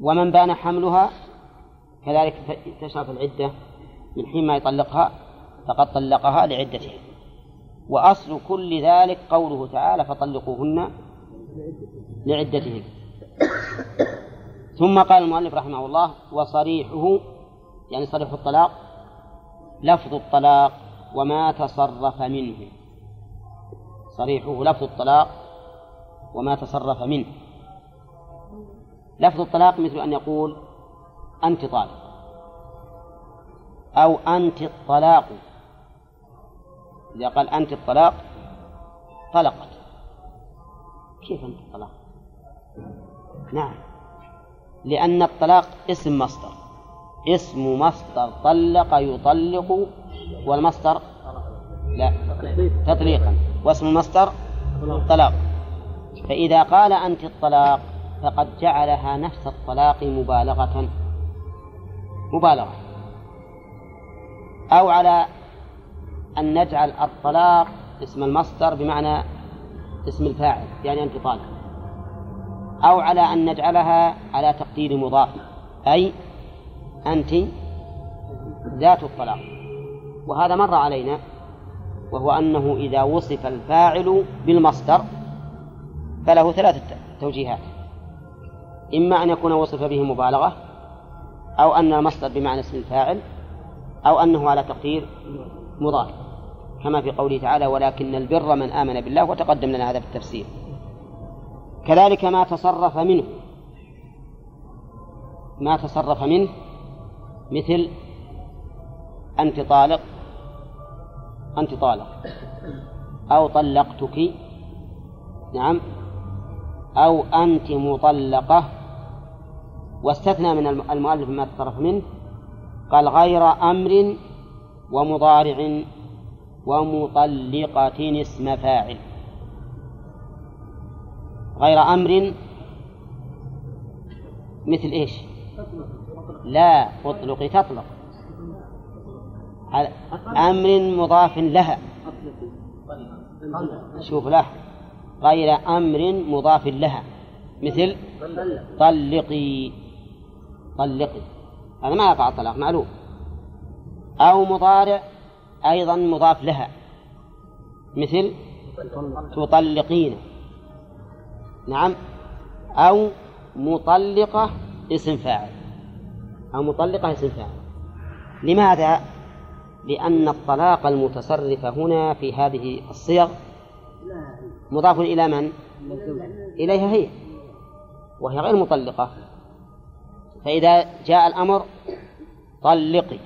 ومن بان حملها كذلك تشرع في العدة من حين ما يطلقها فقد طلقها لعدتها وأصل كل ذلك قوله تعالى فطلقوهن لعدتهن. ثم قال المؤلف رحمه الله وصريحه يعني صريح الطلاق لفظ الطلاق وما تصرف منه. صريحه لفظ الطلاق وما تصرف منه. لفظ الطلاق مثل أن يقول أنت طالق أو أنت الطلاق. إذا قال أنت الطلاق طلقت. كيف أنت الطلاق؟ نعم. لأن الطلاق اسم مصدر. اسم مصدر طلق يطلق والمصدر لا تطليقا. واسم المصدر طلاق. فإذا قال أنت الطلاق فقد جعلها نفس الطلاق مبالغة. مبالغة. أو على أن نجعل الطلاق اسم المصدر بمعنى اسم الفاعل يعني أنت طالق أو على أن نجعلها على تقدير مضاف أي أنت ذات الطلاق. وهذا مر علينا وهو أنه إذا وصف الفاعل بالمصدر فله ثلاثة توجيهات. إما أن يكون وصف به مبالغة أو أن المصدر بمعنى اسم الفاعل أو أنه على تقدير مضاف كما في قوله تعالى ولكن البر من آمن بالله وتقدم لنا هذا في التفسير. كذلك ما تصرف منه ما تصرف منه مثل أنت طالق أنت طالق أو طلقتك نعم أو أنت مطلقة واستثنى من المؤلف ما تصرف منه قال غير أمر ومضارع ومطلقة اسم فاعل. غير أمر مثل إيش؟ لا أطلق تطلق. أمر مضاف لها. شوف له. غير أمر مضاف لها. مثل طلقي. طلقي هذا ما يقع الطلاق معلوم. أو مضارع أيضا مضاف لها. مثل تطلقين نعم. أو مطلقة اسم فاعل. أو مطلقة اسم فاعل. لماذا؟ لأن الطلاق المتصرف هنا في هذه الصيغ مضاف إلى من؟ إليها هي. وهي غير مطلقة. فإذا جاء الأمر طلقي.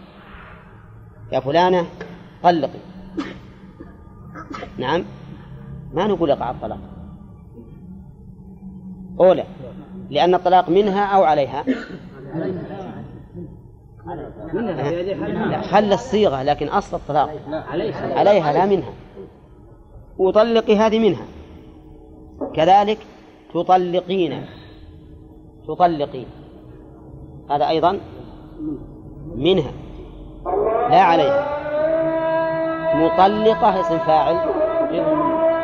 يا فلانة طلقي. نعم. ما نقول يقع الطلاق. أولى. لأن الطلاق منها أو عليها؟ خل الصيغة لكن أصل الطلاق. عليها لا منها. وطلقي هذه منها. كذلك تطلقين. تطلقين. هذا أيضا منها. لا عليها مطلقة اسم فاعل.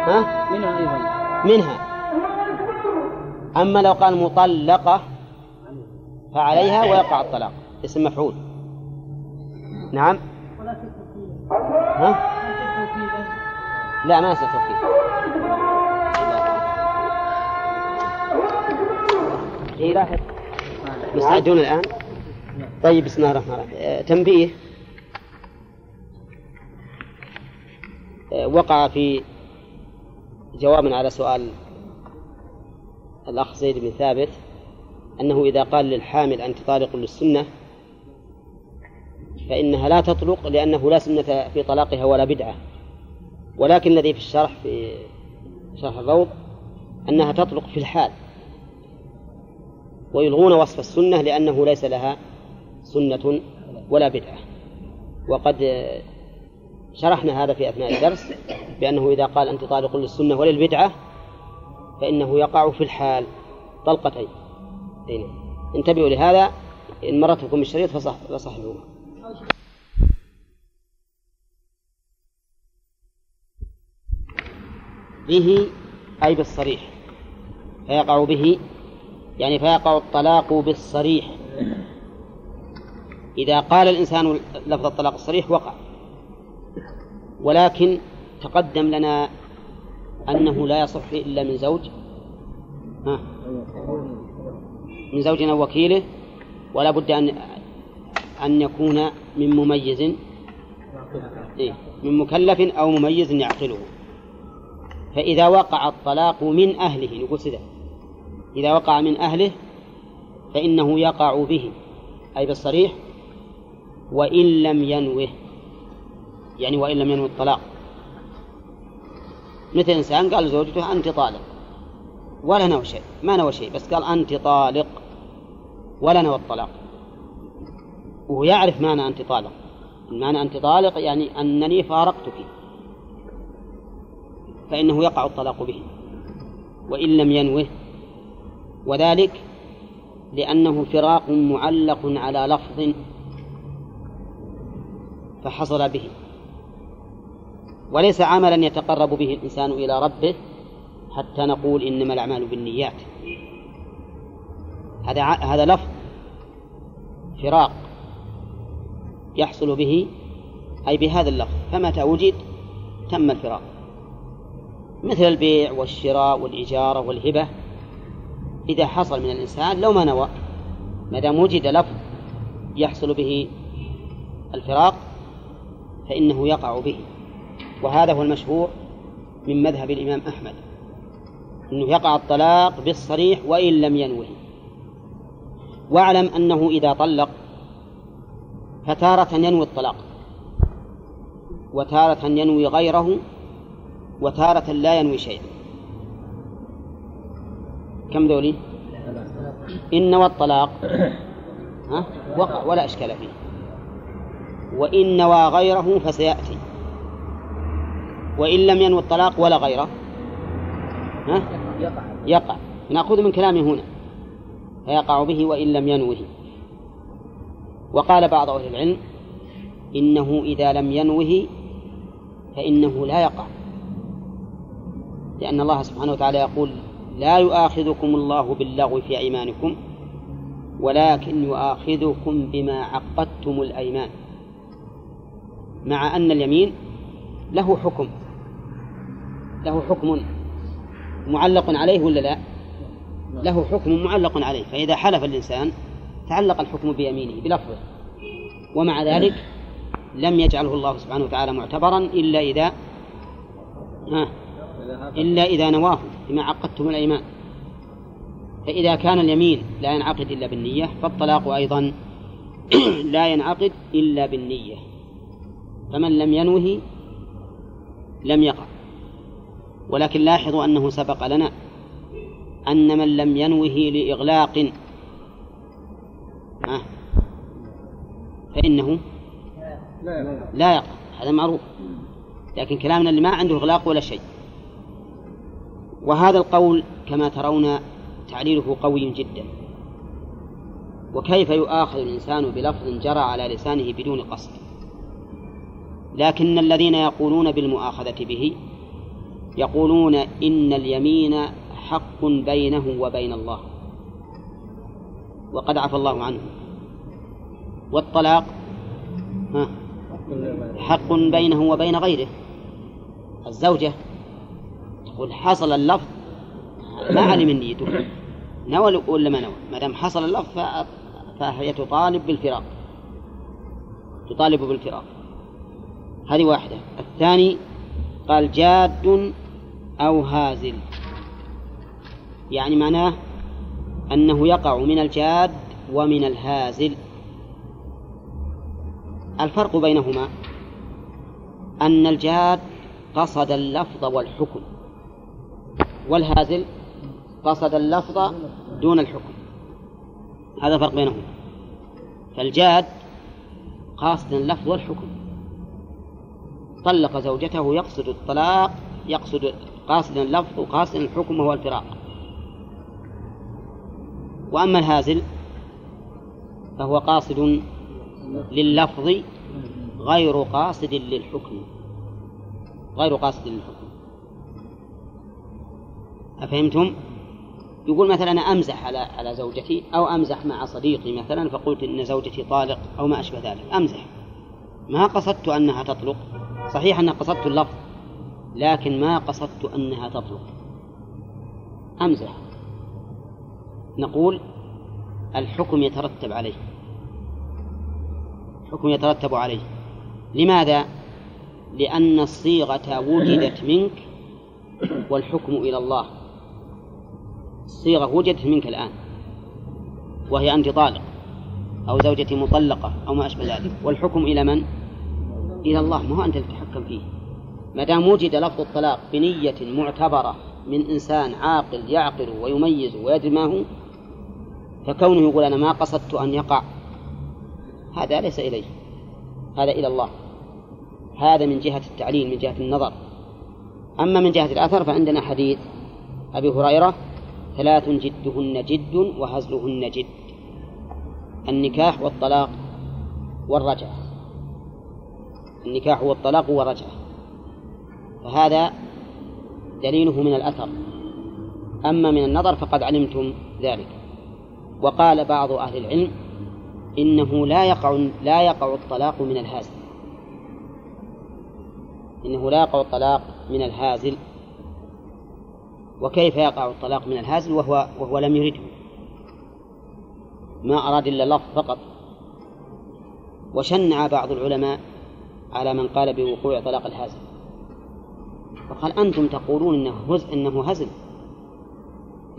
ها؟ منها أيضا. منها. أما لو قال مطلقة فعليها ويقع الطلاق. اسم مفعول. نعم. ها؟ لا ما يصير توكيد. إيه لاحظ مستعدون الآن؟ طيب بسم الله الرحمن الرحيم. آه، تنبيه. آه، وقع في جواب على سؤال الأخ زيد بن ثابت أنه إذا قال للحامل أنت طالق للسنة فإنها لا تطلق لأنه لا سنة في طلاقها ولا بدعة. ولكن الذي في الشرح في شرح الروض أنها تطلق في الحال. ويلغون وصف السنة لأنه ليس لها سنة ولا بدعة. وقد شرحنا هذا في أثناء الدرس بأنه إذا قال أنت طالق للسنة وللبدعة فإنه يقع في الحال طلقتين. هنا. انتبهوا لهذا. إن مرت بكم الشريط فصح فصحبوه. به أي بالصريح. فيقع به يعني فيقع الطلاق بالصريح. إذا قال الإنسان لفظ الطلاق الصريح وقع. ولكن تقدم لنا أنه لا يصح إلا من زوج. ها؟ من زوج أو وكيله. ولا بد أن أن يكون من مميز. إيه. من مكلف أو مميز يعقله. فإذا وقع الطلاق من أهله نقول سيدة. إذا وقع من أهله فإنه يقع به أي بالصريح وإن لم ينوه يعني وإن لم ينوي الطلاق. مثل إنسان قال لزوجته أنت طالق ولا نوى شيء ما نوى شيء بس قال أنت طالق ولا نوى الطلاق. وهو يعرف معنى أنت طالق. معنى أنت طالق يعني أنني فارقتك. فإنه يقع الطلاق به وإن لم ينوه وذلك لأنه فراق معلق على لفظ فحصل به. وليس عملا يتقرب به الإنسان إلى ربه حتى نقول إنما الأعمال بالنيات. هذا هذا لفظ فراق يحصل به أي بهذا اللفظ. فمتى وجد تم الفراق. مثل البيع والشراء والإجارة والهبة. إذا حصل من الإنسان لو ما نوى ما دام وجد لفظ يحصل به الفراق فإنه يقع به. وهذا هو المشهور من مذهب الإمام أحمد أنه يقع الطلاق بالصريح وإن لم ينوه. واعلم أنه إذا طلق فتارة ينوي الطلاق وتارة ينوي غيره وتارة لا ينوي شيئا. كم ذولي إن نوى الطلاق (coughs) ها؟ وقع ولا إشكال فيه. وإن نوى غيره فسيأتي. وإن لم ينوي الطلاق ولا غيره ها؟ يقع. يقع نأخذ من كلامه هنا. فيقع به وإن لم ينوه. وقال بعض أهل العلم إنه إذا لم ينوه فإنه لا يقع. لأن الله سبحانه وتعالى يقول لا يؤاخذكم الله باللغو في أيمانكم ولكن يؤاخذكم بما عقدتم الأيمان. مع أن اليمين له حكم. له حكم معلق عليه ولا لا؟ له حكم معلق عليه. فإذا حلف الإنسان تعلق الحكم بيمينه بلفظه. ومع ذلك لم يجعله الله سبحانه وتعالى معتبرا إلا إذا إلا إذا نواه. بما عقدتم الأيمان. فإذا كان اليمين لا ينعقد إلا بالنية فالطلاق أيضا (clears throat) لا ينعقد إلا بالنية. فمن لم ينوه لم يقع. ولكن لاحظوا أنه سبق لنا أن من لم ينوه لإغلاق فإنه لا يقع. هذا معروف. لكن كلامنا اللي ما عنده إغلاق ولا شيء. وهذا القول كما ترون تعليله قوي جدا. وكيف يؤاخذ الإنسان بلفظ جرى على لسانه بدون قصد؟ لكن الذين يقولون بالمؤاخذة به يقولون إن اليمين حق بينه وبين الله وقد عفى الله عنه. والطلاق حق بينه وبين غيره. الزوجة تقول حصل اللفظ ما علم نيته. نوى ولا ما نوى؟ ما دام حصل اللفظ فهي تطالب بالفراق. تطالب بالفراق. هذه واحدة. الثاني قال جاد أو هازل. يعني معناه أنه يقع من الجاد ومن الهازل. الفرق بينهما أن الجاد قصد اللفظ والحكم. والهازل قصد اللفظ دون الحكم. هذا فرق بينهما فالجاد قاصد اللفظ والحكم. طلق زوجته يقصد الطلاق يقصد قاصدا اللفظ وقاصدا الحكم وهو الفراق. وأما الهازل فهو قاصد لللفظ غير قاصد للحكم. غير قاصد للحكم. أفهمتم؟ يقول مثلا أنا أمزح على على زوجتي أو أمزح مع صديقي مثلا فقلت إن زوجتي طالق أو ما أشبه ذلك. أمزح. ما قصدت أنها تطلق. صحيح أن قصدت اللفظ لكن ما قصدت أنها تطلق. أمزح. نقول الحكم يترتب عليه. حكم يترتب عليه. لماذا؟ لأن الصيغة وجدت منك والحكم إلى الله. الصيغة وجدت منك الآن وهي أنت طالق أو زوجتي مطلقة أو ما أشبه ذلك والحكم إلى من؟ إلى الله ما هو أنت تتحكم فيه. ما دام وجد لفظ الطلاق بنية معتبرة من إنسان عاقل يعقل ويميز ويدري ما هو فكونه يقول أنا ما قصدت أن يقع هذا ليس إليه هذا إلى الله. هذا من جهة التعليل من جهة النظر. أما من جهة الأثر فعندنا حديث أبي هريرة ثلاث جدهن جد وهزلهن جد. النكاح والطلاق والرجعة. النكاح والطلاق والرجعة. فهذا دليله من الأثر. أما من النظر فقد علمتم ذلك. وقال بعض أهل العلم إنه لا يقع لا يقع الطلاق من الهازل. إنه لا يقع الطلاق من الهازل. وكيف يقع الطلاق من الهازل وهو وهو لم يرده؟ ما أراد إلا اللفظ فقط. وشنع بعض العلماء على من قال بوقوع طلاق الهازل. فقال أنتم تقولون إنه هز إنه هزل.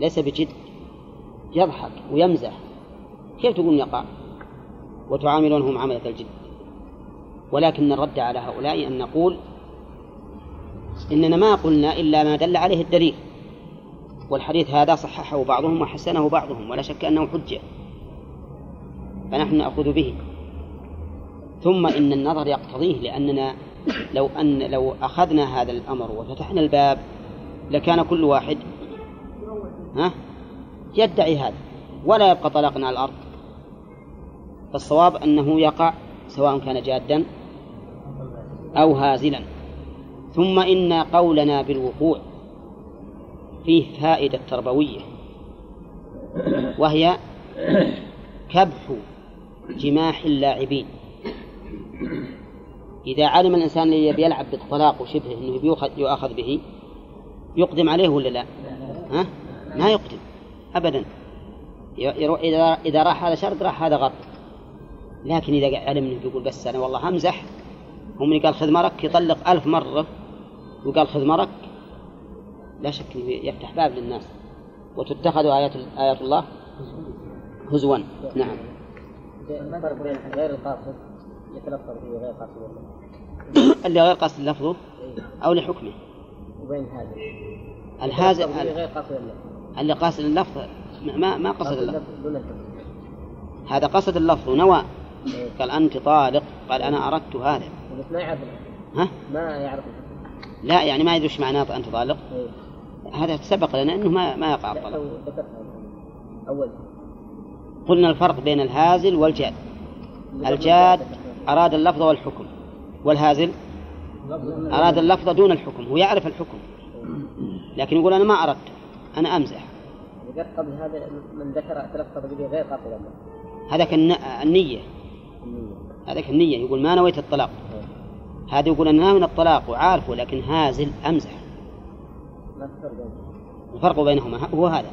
ليس بجد. يضحك ويمزح. كيف تقول يقع؟ وتعاملونهم معاملة الجد. ولكن الرد على هؤلاء أن نقول إننا ما قلنا إلا ما دل عليه الدليل. والحديث هذا صححه بعضهم وحسنه بعضهم ولا شك أنه حجة. فنحن نأخذ به. ثم إن النظر يقتضيه لأننا لو أن لو أخذنا هذا الأمر وفتحنا الباب لكان كل واحد ها يدعي هذا ولا يبقى طلاق على الأرض. فالصواب أنه يقع سواء كان جادا أو هازلا. ثم إن قولنا بالوقوع فيه فائدة تربوية وهي كبح جماح اللاعبين إذا علم الإنسان اللي يلعب بالطلاق وشبهه أنه يؤخذ به يقدم عليه ولا لا؟ ها؟ ما يقدم أبدا إذا إذا راح هذا شرط راح هذا غرب لكن إذا علم أنه يقول بس أنا والله أمزح هم قال خذ مرك يطلق ألف مرة وقال خذ مرك لا شك يفتح باب للناس. وتتخذ آيات آيات الله هزوا. نعم. غير القاصد يتلفظ به غير قاصد اللي غير قاصد لفظه أو لحكمه. وبين هذا الهازل غير قاصد اللفظ اللي قاصد اللفظ ما ما قصد اللفظ. هذا قصد اللفظ ونوى. قال أنت طالق. قال أنا أردت هذا. ما يعرف. ها؟ ما يعرف. لا يعني ما يدري إيش معناه أنت طالق. إيه. هذا سبق لنا أنه ما ما يقع لا، الطلاق أول. قلنا الفرق بين الهازل والجاد. الجاد أراد اللفظ والحكم. والهازل أراد اللفظ دون الحكم. هو يعرف الحكم. لكن يقول أنا ما أردت. أنا أمزح. ذكرت قبل هذا من ذكر تلفظ به غير قاصد هذاك الن- النية. هذاك النية. يقول ما نويت الطلاق. هذا يقول أنا ناوي الطلاق. وعارفه. لكن هازل أمزح. الفرق بينهما هو هذا.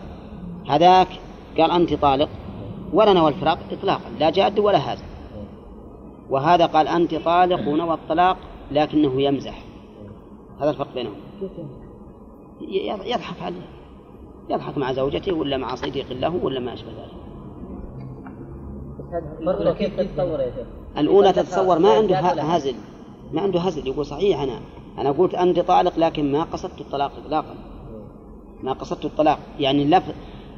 هذاك قال أنت طالق ولا نوى الفراق إطلاقا لا جاد ولا هازل وهذا قال أنت طالق ونوى الطلاق لكنه يمزح. هذا الفرق بينهم. يضحك عليه. يضحك مع زوجته ولا مع صديق له ولا ما أشبه ذلك. برضه كيف تتصور يا؟ الأولى تتصور ما عنده هزل. ما عنده هزل يقول صحيح أنا. أنا قلت أنت طالق لكن ما قصدت الطلاق إطلاقا. ما قصدت الطلاق. يعني اللف...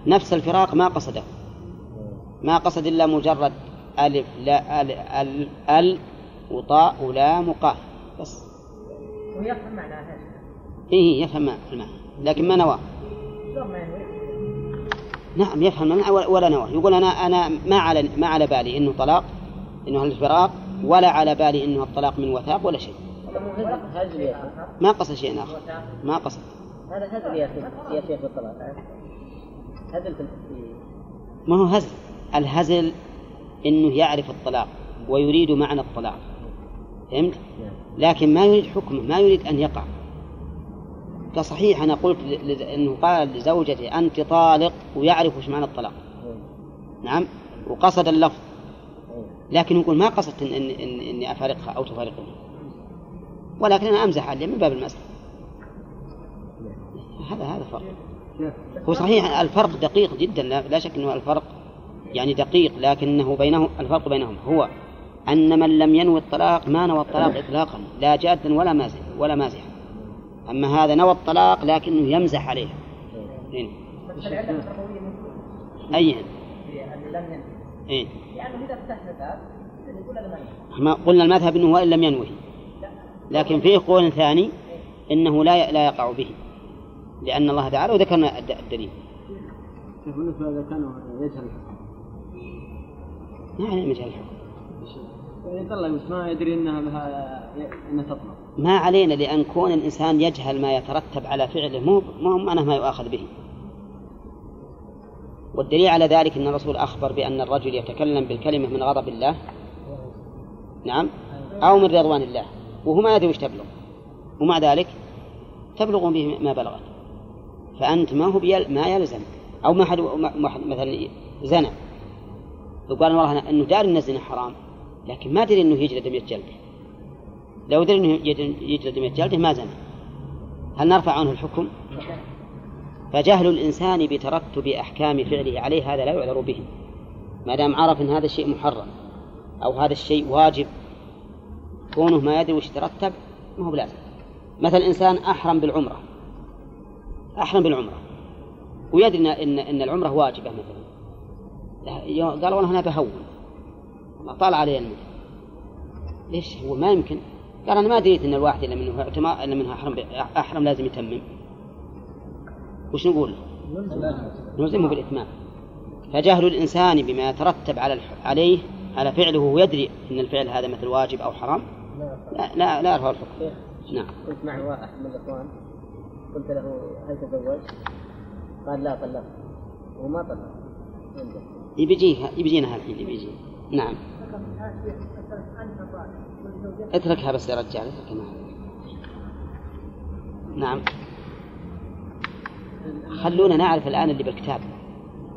نفس الفراق ما قصده. ما قصد إلا مجرد ألف لا ال ال, أل وطاء ولام وقاف بس. ويفهم معناها هذا. إيه يفهم المعنى لكن ما نوى. نعم يفهم المعنى ولا- ولا نوى. يقول أنا أنا ما على ما على بالي إنه طلاق إنه الفراق ولا على بالي إنه الطلاق من وثاق ولا شيء. ما قصد شيء آخر. ما قصد هذا هزل يا شيخ يا شيخ بالطلاق هزل في ما هو هزل؟ الهزل إنه يعرف الطلاق ويريد معنى الطلاق. فهمت؟ لكن ما يريد حكمه ما يريد أن يقع. قال صحيح أنا قلت ل- إنه قال لزوجتي أنت طالق ويعرف وش معنى الطلاق. نعم؟ وقصد اللفظ. لكن يقول ما قصدت إن إن إن إني أفارقها أو تفارقني ولكن أنا أمزح عليه من باب المزح. هذا هذا فرق. هو صحيح الفرق دقيق جدا لا, شك أنه الفرق يعني دقيق لكنه بينه الفرق بينهم. هو أن من لم ينوي الطلاق ما نوى الطلاق إطلاقا لا جادا ولا مازح ولا مازحا. أما هذا نوى الطلاق لكنه يمزح عليها إيه. من أي ينوي إيه. ما ينوي. ما قلنا المذهب أنه وإن لم ينوه لكن فيه قول ثاني إنه لا لا يقع به لأن الله تعالى وذكرنا الد- الدليل. كيف بالنسبة إذا كان يجهل الحكم ما عليه مجال الحكم يعني ما يدري إنها إنها ما علينا لأن كون الإنسان يجهل ما يترتب على فعله مو مو معناه ما يؤاخذ به. والدليل على ذلك أن الرسول أخبر بأن الرجل يتكلم بالكلمة من غضب الله نعم أو من رضوان الله. وهو ما يدري وش تبلغ. ومع ذلك تبلغ به ما بلغت فأنت ما هو ما يلزم. أو ما حد مثلا زنى. وقال والله أنه داري أن الزنا حرام لكن ما دري أنه يجلد 100 جلدة. لو دري أنه يجلد- يجلد 100 جلدة ما زنى. هل نرفع عنه الحكم؟ فجهل الإنسان بترتب أحكام فعله عليه هذا لا يعذر به. ما دام عرف أن هذا الشيء محرم أو هذا الشيء واجب كونه ما يدري وش ترتب ما هو بلازم. مثلا إنسان أحرم بالعمرة أحرم بالعمرة. ويدري إن- إن إن العمرة واجبة مثلا. لا- قال والله أنا بهون. ما طال علي المدة ليش هو؟ ما يمكن. قال أنا ما دريت أن الواحد إلا منه اعتما- إلا منها أحرم أحرم لازم يتمم. وش نقول؟ نلزمه بالإتمام. فجهل الإنسان بما يترتب على الح... عليه على فعله ويدري أن الفعل هذا مثل واجب أو حرام. لا لا, لا يرفع الحكم. نعم. كنت مع واحد من الإخوان. قلت له هل تزوج؟ قال لا طلقت. وما طلق عنده. يبي يجيها يبي يجينا الحين يبي يجينا نعم. اتركها بس يا رجال اتركها معها نعم. خلونا نعرف الآن اللي بالكتاب.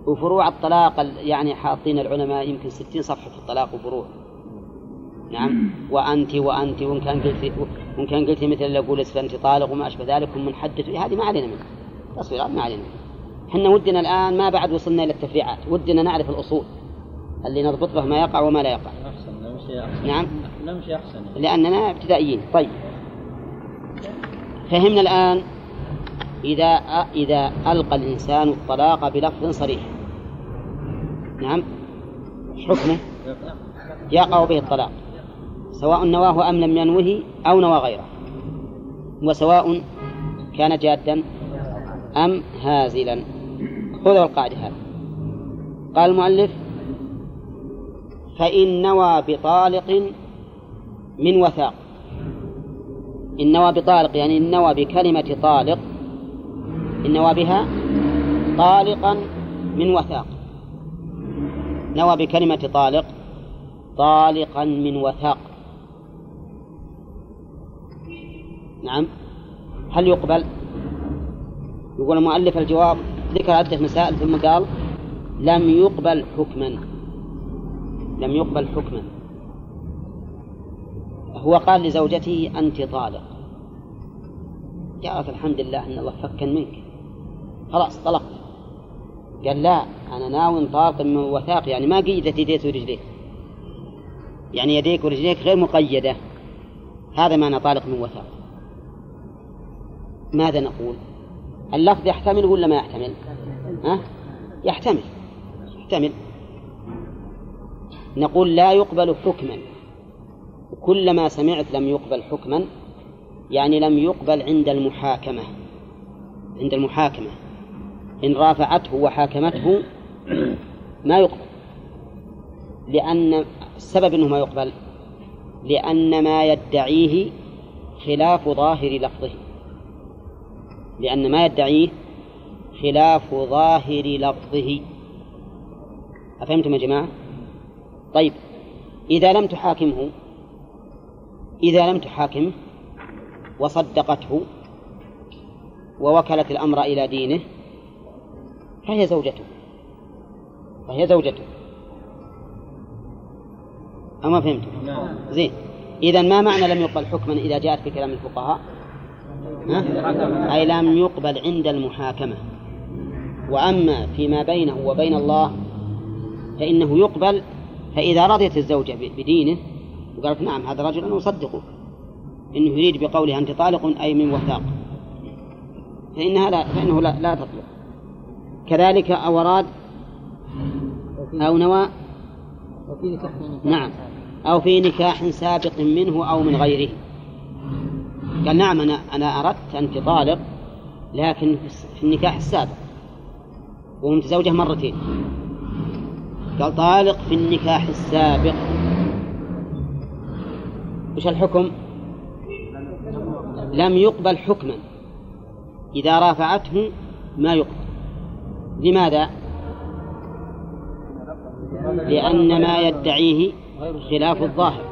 وفروع الطلاق ال- يعني حاطين العلماء يمكن ستين صفحة في الطلاق وفروع. نعم. وأنت وأنت وإن كان قلت وإن كان قلت مثل اللي أقول أنت طالق وما أشبه ذلك ومنحدث هذه ما علينا منها. تصويرات ما علينا منها. إحنا ودنا الآن ما بعد وصلنا إلى التفريعات ودنا نعرف الأصول. اللي نضبط به ما يقع وما لا يقع. أحسن نمشي أحسن. نعم. نمشي أحسن. لأننا ابتدائيين. طيب. فهمنا الآن إذا إذا ألقى الإنسان الطلاق بلفظ صريح. نعم. حكمه. يقع به الطلاق. سواء نواه أم لم ينوه أو نوى غيره. وسواء كان جادا أم هازلا. خذوا القاعدة هذه. قال المؤلف فإن نوى بطالق من وثاق. إن نوى بطالق يعني إن نوى بكلمة طالق إن نوى بها طالقا من وثاق. نوى بكلمة طالق طالقا من وثاق. نعم. هل يقبل؟ يقول المؤلف الجواب ذكر عدة مسائل ثم قال لم يقبل حكما. لم يقبل حكما. هو قال لزوجته أنت طالق. قالت الحمد لله أن الله فكن منك. خلاص طلقت قال لا أنا ناوي طالق من وثاق يعني ما قيدت يديك ورجليك. يعني يديك ورجليك غير مقيدة. هذا معنى طالق من وثاق. ماذا نقول؟ اللفظ يحتمل ولا ما يحتمل؟ ها؟ يحتمل. يحتمل. نقول لا يقبل حكما. كلما سمعت لم يقبل حكما يعني لم يقبل عند المحاكمة. عند المحاكمة. إن رافعته وحاكمته ما يقبل. لأن السبب أنه ما يقبل. لأن ما يدعيه خلاف ظاهر لفظه. لأن ما يدعيه خلاف ظاهر لفظه أفهمتم يا جماعة؟ طيب إذا لم تحاكمه إذا لم تحاكمه وصدقته ووكلت الأمر إلى دينه فهي زوجته فهي زوجته أما فهمتم نعم زين إذا ما معنى لم يقبل حكما إذا جاءت في كلام الفقهاء ها؟ أي لم يقبل عند المحاكمة. وأما فيما بينه وبين الله فإنه يقبل فإذا رضيت الزوجة بدينه وقالت نعم هذا رجل أنا أصدقه. إنه يريد بقوله أنت طالق أي من وثاق. فإنها لا فإنه لا, لا تطلق. كذلك أو أراد أو نوى نعم أو في نكاح سابق منه أو من غيره. قال نعم أنا أنا أردت أنت طالق لكن في النكاح السابق وهو متزوجة مرتين. قال طالق في النكاح السابق. وش الحكم؟ لم يقبل حكما. إذا رافعته ما يقبل. لماذا؟ لأن ما يدعيه خلاف الظاهر.